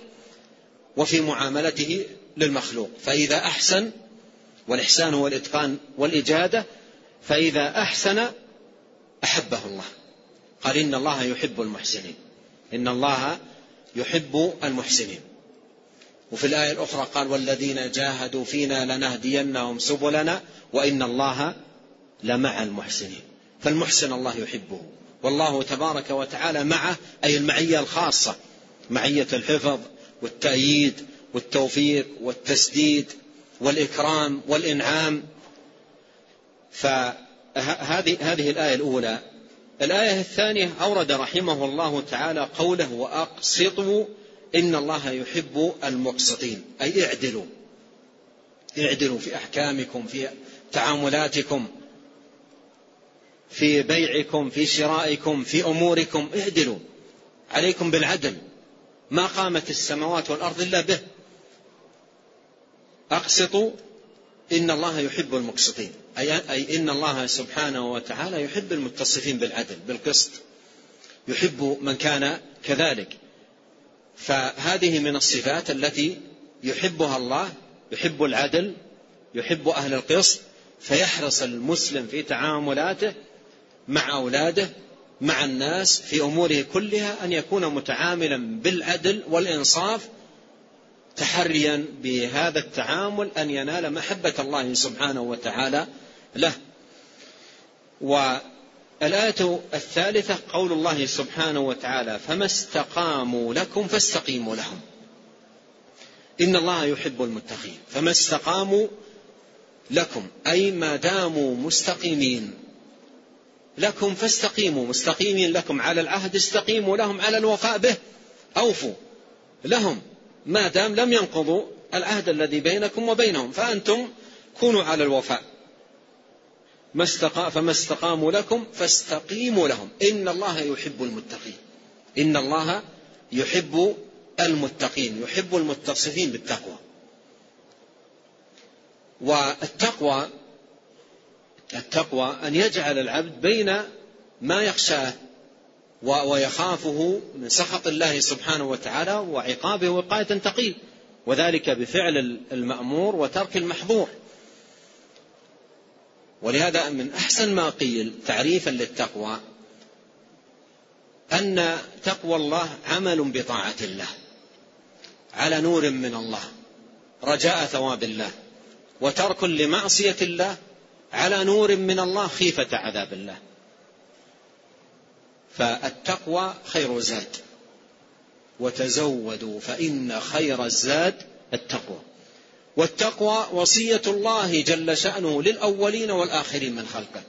وفي معاملته للمخلوق. فإذا أحسن والإحسان هو الإتقان والإجادة فإذا أحسن أحبه الله. قال إن الله يحب المحسنين. إن الله يحب المحسنين. وفي الآية الأخرى قال والذين جاهدوا فينا لنهدينهم سبلنا وإن الله لمع المحسنين. فالمحسن الله يحبه. والله تبارك وتعالى معه أي المعية الخاصة. معية الحفظ والتأييد والتوفيق والتسديد والإكرام والإنعام. هذه الآية الأولى. الآية الثانية أورد رحمه الله تعالى قوله وأقسطوا إن الله يحب المقسطين. أي اعدلوا. اعدلوا في أحكامكم في تعاملاتكم في بيعكم في شرائكم في أموركم. اعدلوا. عليكم بالعدل. ما قامت السماوات والأرض إلا به. أقسطوا إن الله يحب المقسطين. أي إن الله سبحانه وتعالى يحب المتصفين بالعدل بالقسط. يحب من كان كذلك. فهذه من الصفات التي يحبها الله يحب العدل يحب أهل القسط. فيحرص المسلم في تعاملاته مع أولاده مع الناس في أموره كلها أن يكون متعاملا بالعدل والإنصاف تحريا بهذا التعامل أن ينال محبة الله سبحانه وتعالى له. والآية الثالثة قول الله سبحانه وتعالى فما استقاموا لكم فاستقيموا لهم. إن الله يحب المتقين. فما استقاموا لكم. أي ما داموا مستقيمين. لكم فاستقيموا. مستقيمين لكم على العهد استقيموا لهم على الوفاء به. أوفوا لهم. ما دام لم ينقضوا العهد الذي بينكم وبينهم فأنتم كونوا على الوفاء. ما استقا فما استقاموا لكم فاستقيموا لهم. إن الله يحب المتقين. إن الله يحب المتقين. يحب المتصفين بالتقوى. والتقوى التقوى أن يجعل العبد بين ما يخشاه ويخافه من سخط الله سبحانه وتعالى وعقابه وقاية تقيه وذلك بفعل المأمور وترك المحظور. ولهذا من أحسن ما قيل تعريفا للتقوى أن تقوى الله عمل بطاعة الله على نور من الله رجاء ثواب الله وترك لمعصية الله على نور من الله خيفة عذاب الله. فالتقوى خير زاد وتزودوا فإن خير الزاد التقوى. والتقوى وصية الله جل شأنه للأولين والآخرين من خلقه.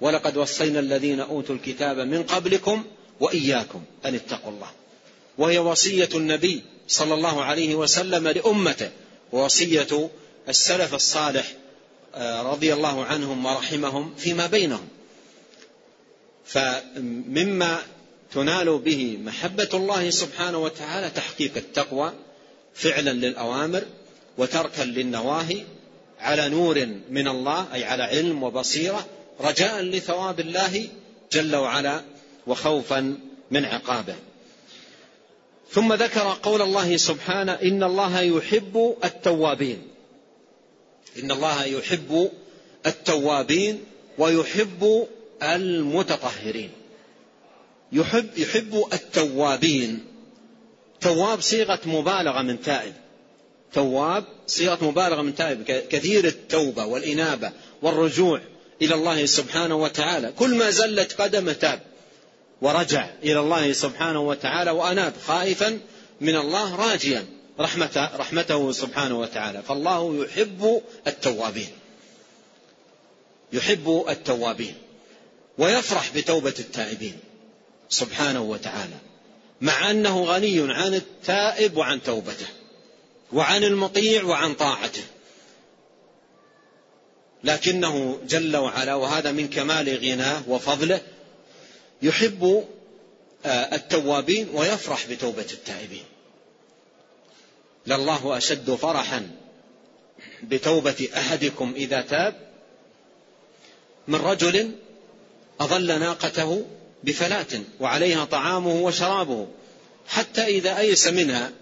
ولقد وصينا الذين أوتوا الكتاب من قبلكم وإياكم أن اتقوا الله. وهي وصية النبي صلى الله عليه وسلم لأمته ووصية السلف الصالح آه، رضي الله عنهم ورحمهم فيما بينهم. فمما تنال به محبة الله سبحانه وتعالى تحقيق التقوى فعلا للأوامر وتركا للنواهي على نور من الله أي على علم وبصيرة رجاء لثواب الله جل وعلا وخوفا من عقابه. ثم ذكر قول الله سبحانه إن الله يحب التوابين. إن الله يحب التوابين ويحب المتطهرين. يحب يحب التوابين. تواب صيغة مبالغة من تائب. تواب صيغة مبالغة من تائب كثير التوبة والإنابة والرجوع إلى الله سبحانه وتعالى. كل ما زلت قدمه تاب ورجع إلى الله سبحانه وتعالى وأناب خائفا من الله راجيا رحمته, رحمته سبحانه وتعالى. فالله يحب التوابين. يحب التوابين. ويفرح بتوبة التائبين سبحانه وتعالى مع أنه غني عن التائب وعن توبته. وعن المطيع وعن طاعته. لكنه جل وعلا وهذا من كمال غناه وفضله يحب آه، التوابين ويفرح بتوبة التائبين. لله أشد فرحا بتوبة أحدكم إذا تاب من رجل أظل ناقته بفلاة وعليها طعامه وشرابه حتى إذا أيس منها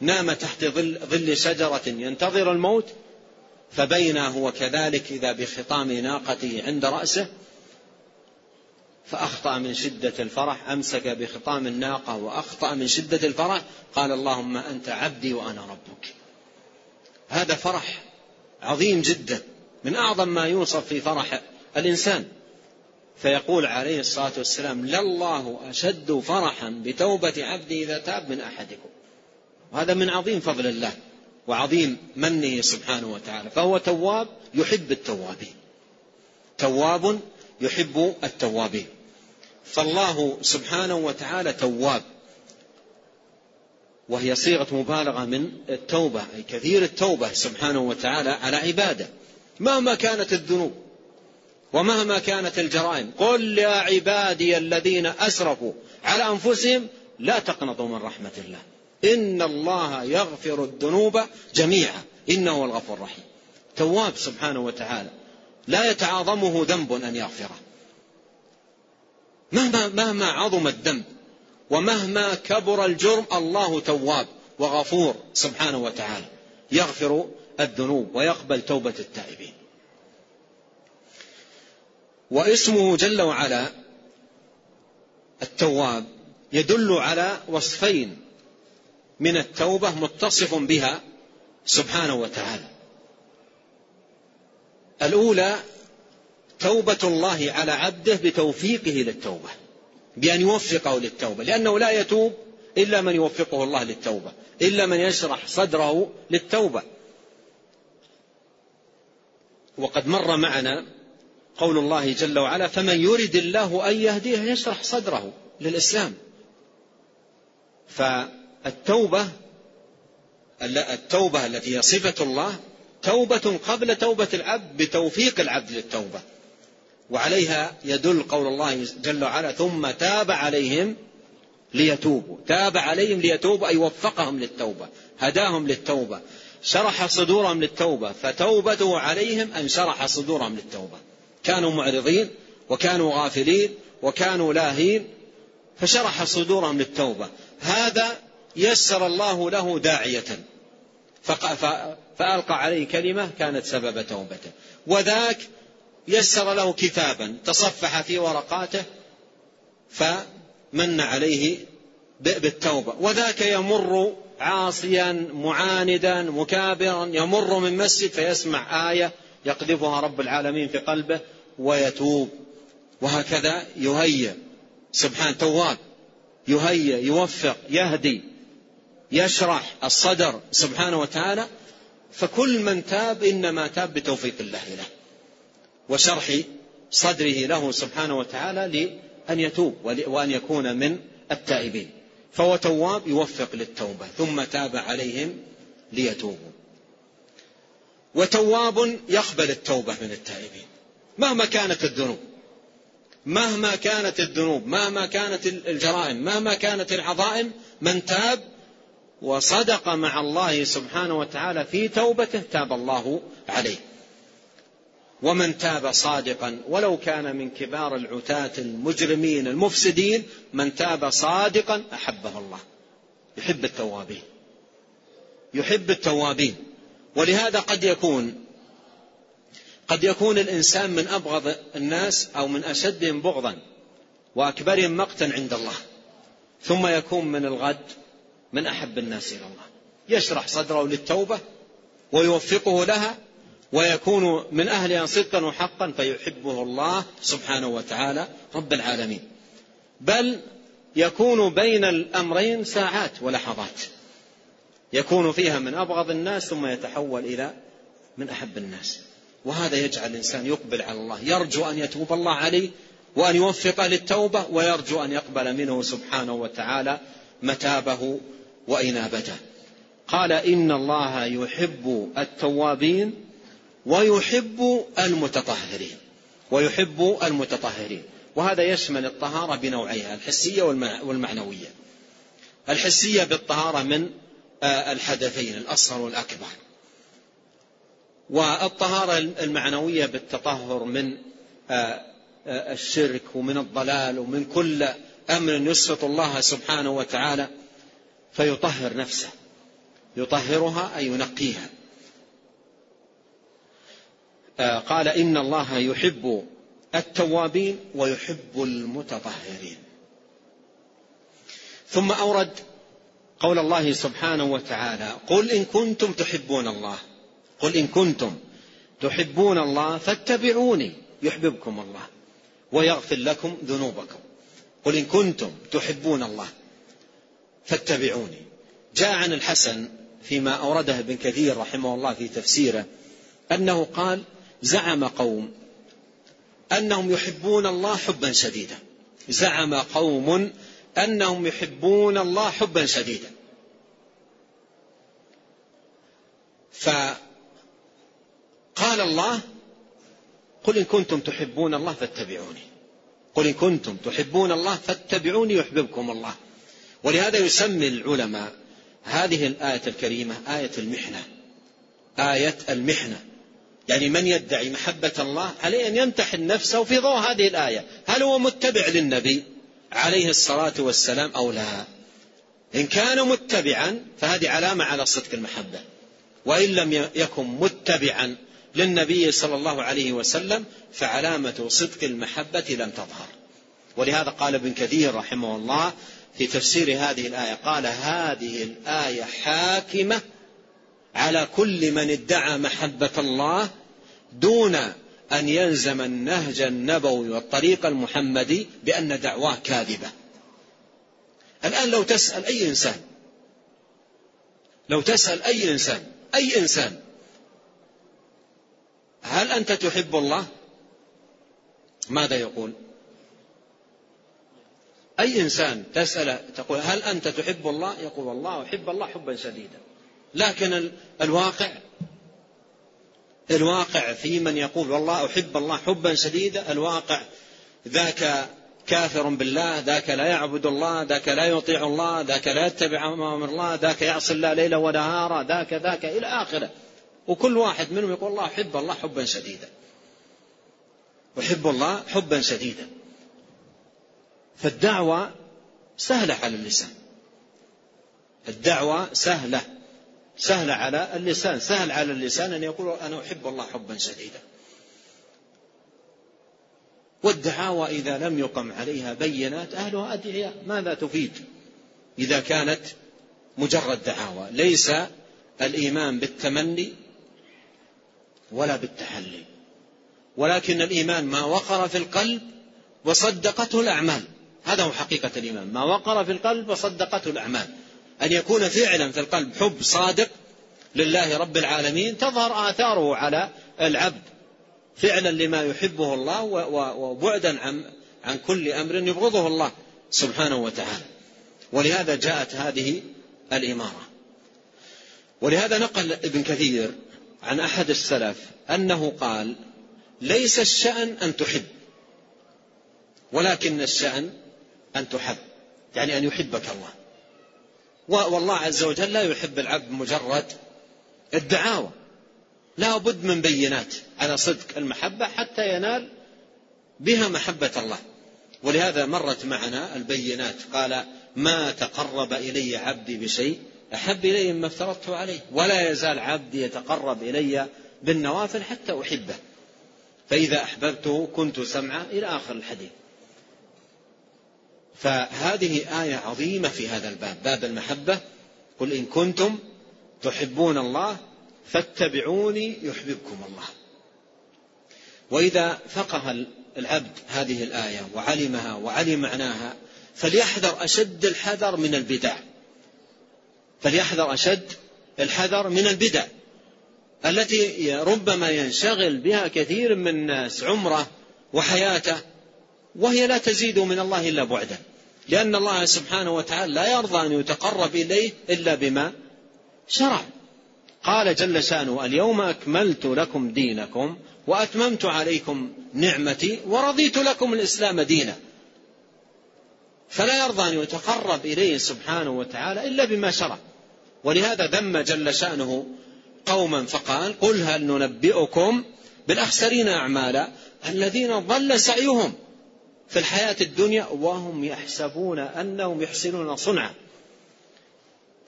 نام تحت ظل, ظل شجرة ينتظر الموت فبينا هو كذلك إذا بخطام ناقته عند رأسه فأخطأ من شدة الفرح أمسك بخطام الناقة وأخطأ من شدة الفرح قال اللهم أنت عبدي وأنا ربك. هذا فرح عظيم جدا من أعظم ما يوصف في فرح الإنسان. فيقول عليه الصلاة والسلام لله أشد فرحا بتوبة عبدي إذا تاب من أحدكم. وهذا من عظيم فضل الله وعظيم منه سبحانه وتعالى فهو تواب يحب التوابين. تواب يحب التوابين. فالله سبحانه وتعالى تواب. وهي صيغة مبالغة من التوبة أي كثير التوبة سبحانه وتعالى على عباده مهما كانت الذنوب ومهما كانت الجرائم. قل يا عبادي الذين أسرفوا على أنفسهم لا تقنطوا من رحمة الله. إن الله يغفر الذنوب جميعا إنه هو الغفور الرحيم. تواب سبحانه وتعالى. لا يتعاظمه ذنب أن يغفره. مهما مهما عظم الذنب ومهما كبر الجرم الله تواب وغفور سبحانه وتعالى. يغفر الذنوب ويقبل توبة التائبين. واسمه جل وعلا التواب يدل على وصفين من التوبة متصف بها سبحانه وتعالى. الأولى توبة الله على عبده بتوفيقه للتوبة بأن يوفقه للتوبة لأنه لا يتوب إلا من يوفقه الله للتوبة إلا من يشرح صدره للتوبة. وقد مر معنا قول الله جل وعلا فمن يرد الله أن يهديه يشرح صدره للإسلام فالتوبة التوبة التي هي صفة الله توبة قبل توبة العبد بتوفيق العبد للتوبة. وعليها يدل قول الله جل وعلا ثم تاب عليهم ليتوبوا. تاب عليهم ليتوبوا أي وفقهم للتوبة هداهم للتوبة شرح صدورهم للتوبة فتوبته عليهم أن شرح صدورهم للتوبة. كانوا معرضين وكانوا غافلين وكانوا لاهين فشرح صدورهم للتوبة. هذا يسر الله له داعية. فألقى عليه كلمة كانت سبب توبته. وذاك يسر له كتابا تصفح في ورقاته فمن عليه بالتوبة. وذاك يمر عاصيا معاندا مكابرا يمر من مسجد فيسمع آية يقذفها رب العالمين في قلبه ويتوب. وهكذا يهيئ سبحان تواب. يهيئ يوفق يهدي. يشرح الصدر سبحانه وتعالى فكل من تاب إنما تاب بتوفيق الله له وشرح صدره له سبحانه وتعالى لأن يتوب وأن يكون من التائبين. فهو تواب يوفق للتوبة ثم تاب عليهم ليتوبوا. وتواب يقبل التوبة من التائبين. مهما كانت الذنوب مهما كانت الذنوب مهما كانت الجرائم مهما كانت العظائم من تاب وصدق مع الله سبحانه وتعالى في توبته تاب الله عليه. ومن تاب صادقا ولو كان من كبار العتاة المجرمين المفسدين من تاب صادقا أحبه الله. يحب التوابين. يحب التوابين. ولهذا قد يكون قد يكون الإنسان من أبغض الناس أو من أشدهم بغضا وأكبرهم مقتا عند الله ثم يكون من الغد من أحب الناس إلى الله. يشرح صدره للتوبة ويوفقه لها ويكون من أهلها صدقا وحقا فيحبه الله سبحانه وتعالى رب العالمين. بل يكون بين الأمرين ساعات ولحظات. يكون فيها من أبغض الناس ثم يتحول إلى من أحب الناس. وهذا يجعل الإنسان يقبل على الله. يرجو أن يتوب الله عليه وأن يوفقه للتوبة ويرجو أن يقبل منه سبحانه وتعالى متابه وانابته قال إن الله يحب التوابين ويحب المتطهرين. ويحب المتطهرين. وهذا يشمل الطهارة بنوعيها الحسية والمعنوية. الحسية بالطهارة من آه، الحدثين الأصغر والأكبر. والطهارة المعنوية بالتطهر من آه، آه، الشرك ومن الضلال ومن كل أمر يسخط الله سبحانه وتعالى. فيطهر نفسه. يطهرها أي ينقيها. آه، قال إن الله يحب التوابين ويحب المتطهرين. ثم أورد قول الله سبحانه وتعالى قل إن كنتم تحبون الله. قل إن كنتم تحبون الله فاتبعوني يحببكم الله ويغفر لكم ذنوبكم. قل إن كنتم تحبون الله. فاتبعوني. جاء عن الحسن فيما أورده ابن كثير رحمه الله في تفسيره أنه قال زعم قوم أنهم يحبون الله حبا شديدا. زعم قوم أنهم يحبون الله حبا شديدا. فقال الله قل إن كنتم تحبون الله فاتبعوني. قل إن كنتم تحبون الله فاتبعوني يحببكم الله. ولهذا يسمي العلماء هذه الآية الكريمة آية المحنة. آية المحنة. يعني من يدعي محبة الله عليه أن يمتحن نفسه في ضوء هذه الآية؟ هل هو متبع للنبي عليه الصلاة والسلام أو لا؟ إن كان متبعا فهذه علامة على صدق المحبة. وإن لم يكن متبعا للنبي صلى الله عليه وسلم فعلامة صدق المحبة لم تظهر. ولهذا قال ابن كثير رحمه الله في تفسير هذه الآية. قال هذه الآية حاكمة على كل من ادعى محبة الله دون أن يلزم النهج النبوي والطريق المحمدي بأن دعواه كاذبة. الآن لو تسأل أي إنسان لو تسأل أي إنسان أي إنسان هل أنت تحب الله؟ ماذا يقول؟ أي إنسان تسأله تقول هل أنت تحب الله؟ يقول والله أحب الله حبا شديدا. لكن الواقع الواقع في من يقول والله أحب الله حبا شديدا الواقع ذاك كافر بالله ذاك لا يعبد الله ذاك لا يطيع الله ذاك لا يتبع أمر الله ذاك يعصي الله ليلا ونهارا ذاك ذاك إلى آخره. وكل واحد منهم يقول الله أحب الله حبا شديدا. أحب الله حبا شديدا. فالدعوة سهلة على اللسان. الدعوة سهلة. سهلة على اللسان. سهل على اللسان أن يقول أنا أحب الله حبا شديدا. والدعاوى إذا لم يقم عليها بينات أهلها أدعياء. ماذا تفيد؟ إذا كانت مجرد دعاوى. ليس الإيمان بالتمني ولا بالتحلي. ولكن الإيمان ما وقر في القلب وصدقته الأعمال. هذا هو حقيقة الإيمان. ما وقر في القلب وصدقته الأعمال. أن يكون فعلا في القلب حب صادق لله رب العالمين تظهر آثاره على العبد. فعلا لما يحبه الله وبعدا عن عن كل أمر يبغضه الله سبحانه وتعالى. ولهذا جاءت هذه الإمارة. ولهذا نقل ابن كثير عن أحد السلف أنه قال ليس الشأن أن تحب ولكن الشأن أن تحب يعني أن يحبك الله. والله عز وجل لا يحب العبد مجرد الدعاوى. لا بد من بينات على صدق المحبة حتى ينال بها محبة الله. ولهذا مرت معنا البينات قال ما تقرب إلي عبدي بشيء أحب إلي مما افترضته عليه. ولا يزال عبدي يتقرب إلي بالنوافل حتى أحبه. فإذا أحببته كنت سمعه إلى آخر الحديث. فهذه آية عظيمة في هذا الباب باب المحبة. قل إن كنتم تحبون الله فاتبعوني يحببكم الله. وإذا فقه العبد هذه الآية وعلمها وعلم معناها فليحذر أشد الحذر من البدع. فليحذر أشد الحذر من البدع. التي ربما ينشغل بها كثير من الناس عمره وحياته وهي لا تزيد من الله إلا بعدا. لأن الله سبحانه وتعالى لا يرضى أن يتقرب إليه إلا بما شرع. قال جل شأنه اليوم أكملت لكم دينكم وأتممت عليكم نعمتي ورضيت لكم الإسلام دينا. فلا يرضى أن يتقرب إليه سبحانه وتعالى إلا بما شرع. ولهذا ذم جل شأنه قوما فقال قل هل ننبئكم بالأخسرين أعمالا الذين ضل سعيهم في الحياة الدنيا وهم يحسبون أنهم يحسنون صنعا.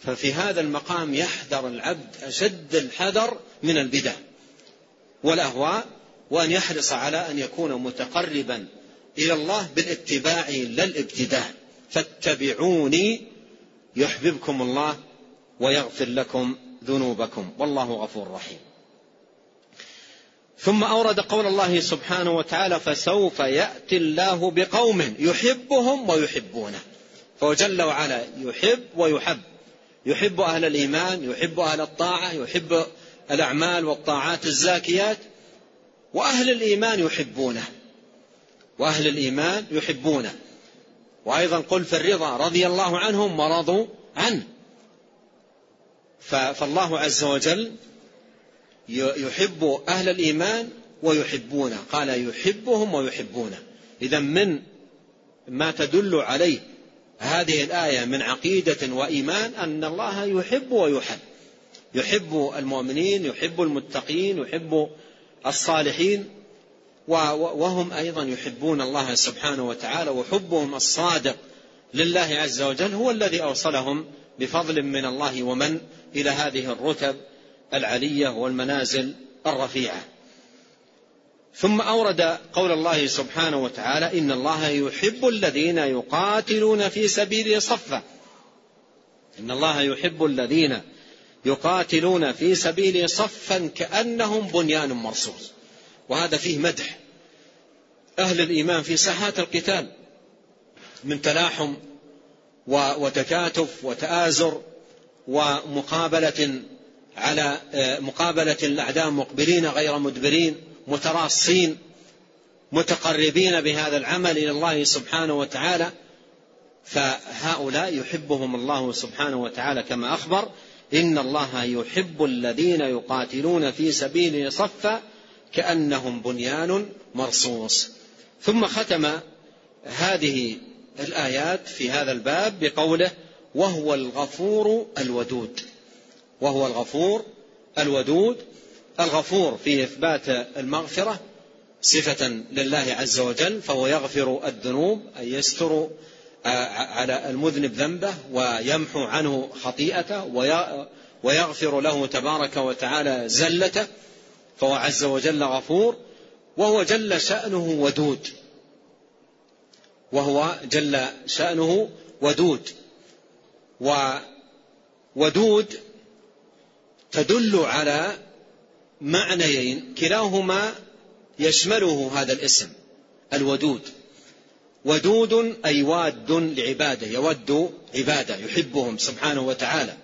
ففي هذا المقام يحذر العبد أشد الحذر من البدع والأهواء وأن يحرص على أن يكون متقربا إلى الله بالاتباع لا الابتداء فاتبعوني يحببكم الله ويغفر لكم ذنوبكم. والله غفور رحيم. ثم أورد قول الله سبحانه وتعالى فسوف يأتي الله بقوم يحبهم ويحبونه. فهو جل وعلا يحب ويحب. يحب أهل الإيمان يحب أهل الطاعة يحب الأعمال والطاعات الزاكيات. وأهل الإيمان يحبونه. وأهل الإيمان يحبونه. وأيضا قل في الرضا رضي الله عنهم ورضوا عنه. فالله عز وجل يحب أهل الإيمان ويحبونه. قال يحبهم ويحبونه. إذا من ما تدل عليه هذه الآية من عقيدة وإيمان أن الله يحب ويحب. يحب المؤمنين يحب المتقين يحب الصالحين وهم أيضا يحبون الله سبحانه وتعالى وحبهم الصادق لله عز وجل هو الذي أوصلهم بفضل من الله ومن إلى هذه الرتب. العلية والمنازل الرفيعة. ثم أورد قول الله سبحانه وتعالى إن الله يحب الذين يقاتلون في سبيله صفا إن الله يحب الذين يقاتلون في سبيله صفا كأنهم بنيان مرصوص. وهذا فيه مدح. أهل الإيمان في ساحات القتال من تلاحم وتكاتف وتآزر ومقابلة على آه، مقابلة الأعداء مقبلين غير مدبرين متراصين متقربين بهذا العمل إلى الله سبحانه وتعالى. فهؤلاء يحبهم الله سبحانه وتعالى كما أخبر إن الله يحب الذين يقاتلون في سبيله صفا كأنهم بنيان مرصوص. ثم ختم هذه الآيات في هذا الباب بقوله وهو الغفور الودود وهو الغفور الودود الغفور في إثبات المغفرة صفة لله عز وجل فهو يغفر الذنوب أي يستر آه، على المذنب ذنبه ويمحو عنه خطيئته ويغفر له تبارك وتعالى زلته فهو عز وجل غفور وهو جل شأنه ودود. وهو جل شأنه ودود. وودود تدل على معنيين. كلاهما يشمله هذا الاسم الودود. ودود أي واد لعبادة يود عبادة يحبهم سبحانه وتعالى.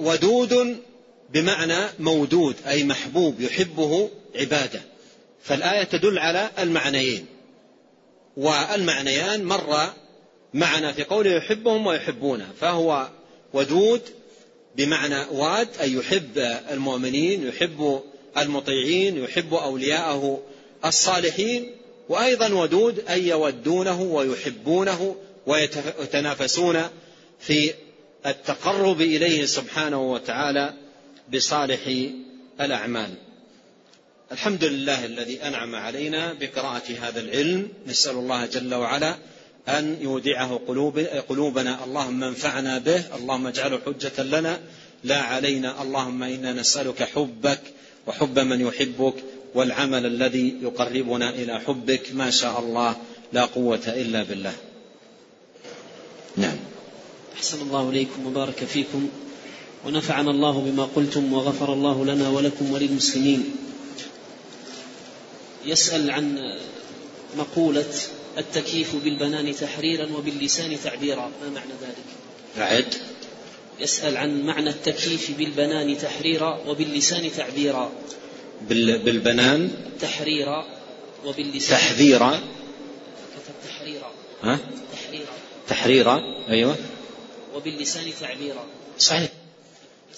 وودود بمعنى مودود أي محبوب يحبه عبادة. فالآية تدل على المعنيين. والمعنيان مر معنا في قوله يحبهم ويحبونه فهو ودود بمعنى واد أي يحب المؤمنين يحب المطيعين يحب أولياءه الصالحين وأيضا ودود أي يودونه ويحبونه ويتنافسون في التقرب إليه سبحانه وتعالى بصالح الأعمال. الحمد لله الذي أنعم علينا بقراءة هذا العلم. نسأل الله جل وعلا أن يودعه قلوب قلوبنا. اللهم انفعنا به. اللهم اجعله حجة لنا. لا علينا. اللهم إنا نسألك حبك وحب من يحبك والعمل الذي يقربنا إلى حبك. ما شاء الله. لا قوة إلا بالله. نعم. أحسن الله إليكم وبارك فيكم. ونفعنا الله بما قلتم وغفر الله لنا ولكم وللمسلمين. يسأل عن مقولة التكييف بالبنان تحريرا وباللسان تعبيرا. ما معنى ذلك؟ أعد يسأل عن معنى التكييف بالبنان تحريرا وباللسان تعبيرا. بالبنان. تحريرا وباللسان. تحذيرا. كتب تحريرا. ها؟ تحريرا. تحريرا. أيوة. وباللسان تعبيرا. صحيح.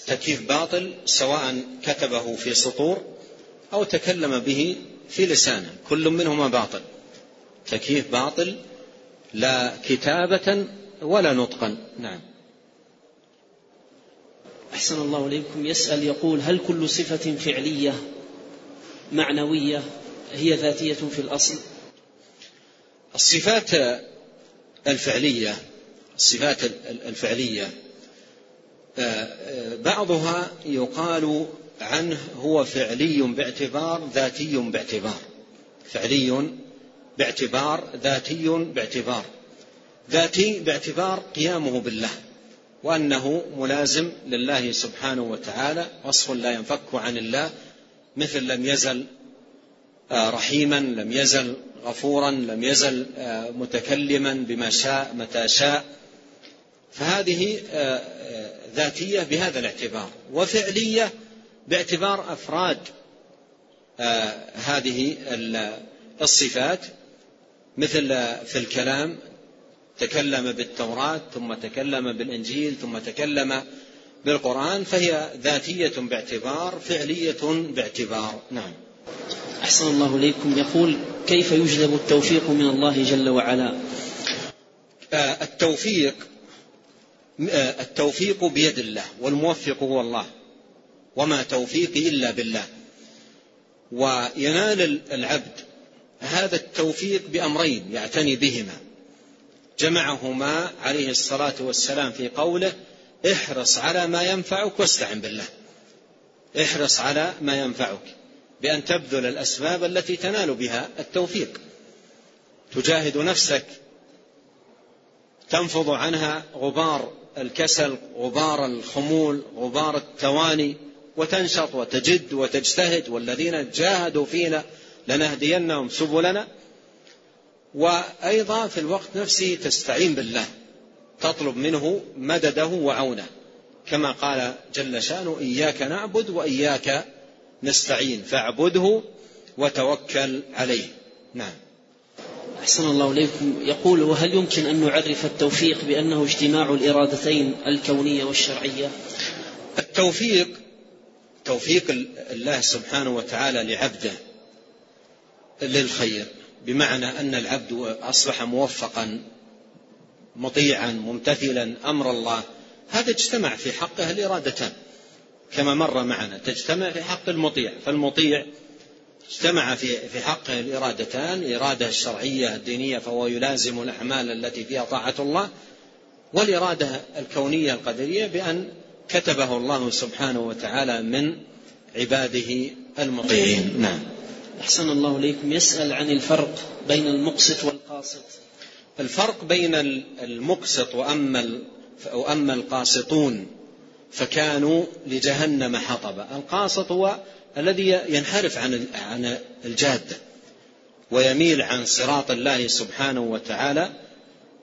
تكييف باطل سواء كتبه في سطور أو تكلم به في لسانه. كل منهما باطل. تكييف باطل لا كتابة ولا نطقا. نعم. أحسن الله إليكم. يسأل يقول هل كل صفة فعلية معنوية هي ذاتية في الأصل؟ الصفات الفعلية الصفات الفعلية آه، آه، بعضها يقال عنه هو فعلي باعتبار ذاتي باعتبار. فعلي باعتبار ذاتي باعتبار. ذاتي باعتبار قيامه بالله وأنه ملازم لله سبحانه وتعالى وصف لا ينفك عن الله مثل لم يزل آه، رحيما لم يزل غفورا لم يزل آه، متكلما بما شاء متى شاء. فهذه آه، ذاتية بهذا الاعتبار وفعلية باعتبار أفراد هذه الصفات. مثل في الكلام تكلم بالتوراة ثم تكلم بالإنجيل ثم تكلم بالقرآن فهي ذاتية باعتبار فعلية باعتبار. نعم. أحسن الله إليكم. يقول كيف يجلب التوفيق من الله جل وعلا؟ آه، التوفيق آه، التوفيق بيد الله والموفق هو الله وما توفيقي إلا بالله. وينال العبد هذا التوفيق بأمرين يعتني بهما. جمعهما عليه الصلاة والسلام في قوله احرص على ما ينفعك واستعن بالله. احرص على ما ينفعك بأن تبذل الأسباب التي تنال بها التوفيق. تجاهد نفسك تنفض عنها غبار الكسل غبار الخمول غبار التواني وتنشط وتجد وتجتهد والذين جاهدوا فينا لنهدينهم سبلنا. وأيضا في الوقت نفسه تستعين بالله تطلب منه مدده وعونه. كما قال جل شأنه إياك نعبد وإياك نستعين فاعبده وتوكل عليه. نعم. أحسن الله إليكم. يقول وهل يمكن أن نعرف التوفيق بأنه اجتماع الإرادتين الكونية والشرعية؟ التوفيق توفيق الله سبحانه وتعالى لعبده. للخير. بمعنى أن العبد أصبح موفقا مطيعا ممتثلا أمر الله. هذا اجتمع في حقه الإرادتان كما مر معنا تجتمع في حق المطيع. فالمطيع اجتمع في في حقه الإرادتان الإرادة الشرعية الدينية فهو يلازم الأعمال التي فيها طاعة الله والإرادة الكونية القدرية بأن كتبه الله سبحانه وتعالى من عباده المطيعين. نعم. أحسن الله إليكم. يسأل عن الفرق بين المقسط والقاسط. الفرق بين المقسط وأما وأما القاسطون فكانوا لجهنم حطبا القاسط هو الذي ينحرف عن عن الجادة ويميل عن صراط الله سبحانه وتعالى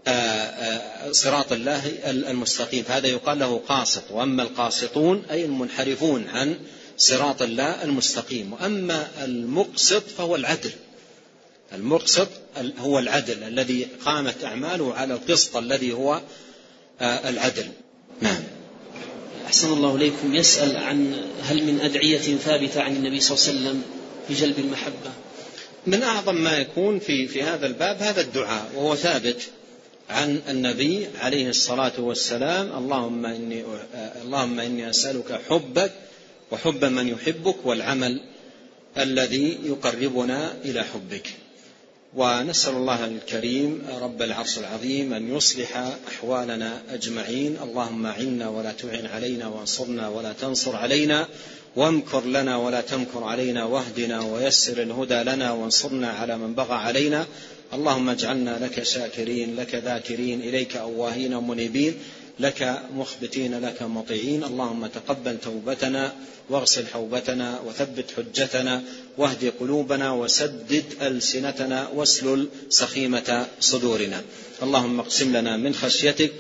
آه، آه، صراط الله المستقيم. فهذا يقال له قاسط. وأما القاسطون أي المنحرفون عن صراط الله المستقيم. وأما المقسط فهو العدل. المقسط هو العدل الذي قامت أعماله على القسط الذي هو آه، العدل. نعم. أحسن الله إليكم. يسأل عن هل من أدعية ثابتة عن النبي صلى الله عليه وسلم في جلب المحبة؟ من أعظم ما يكون في في هذا الباب هذا الدعاء وهو ثابت عن النبي عليه الصلاة والسلام. اللهم إني اللهم إني أسألك حبك وحب من يحبك والعمل الذي يقربنا إلى حبك. ونسأل الله الكريم رب العرش العظيم أن يصلح أحوالنا أجمعين. اللهم عنا ولا تعن علينا وانصرنا ولا تنصر علينا. وامكر لنا ولا تمكر علينا. واهدنا ويسر الهدى لنا وانصرنا على من بغى علينا. اللهم اجعلنا لك شاكرين لك ذاكرين إليك أواهين منيبين. لك مخبتين لك مطيعين. اللهم تقبل توبتنا واغسل حوبتنا وثبت حجتنا واهد قلوبنا وسدد ألسنتنا واسلل سخيمة صدورنا. اللهم اقسم لنا من خشيتك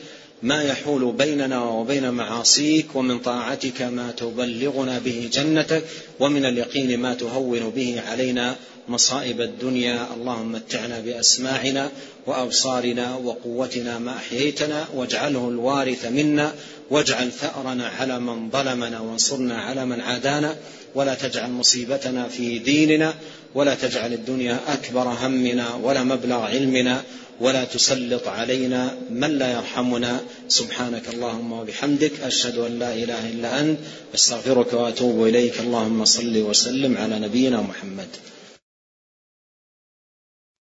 ما يحول بيننا وبين معاصيك ومن طاعتك ما تبلغنا به جنتك ومن اليقين ما تهون به علينا مصائب الدنيا اللهم متعنا بأسماعنا وأبصارنا وقوتنا ما أحييتنا واجعله الوارث منا واجعل ثأرنا على من ظلمنا وانصرنا على من عادانا ولا تجعل مصيبتنا في ديننا ولا تجعل الدنيا أكبر همنا ولا مبلغ علمنا ولا تسلط علينا من لا يرحمنا. سبحانك اللهم وبحمدك أشهد أن لا إله إلا أنت أستغفرك وأتوب إليك. اللهم صل وسلم على نبينا محمد.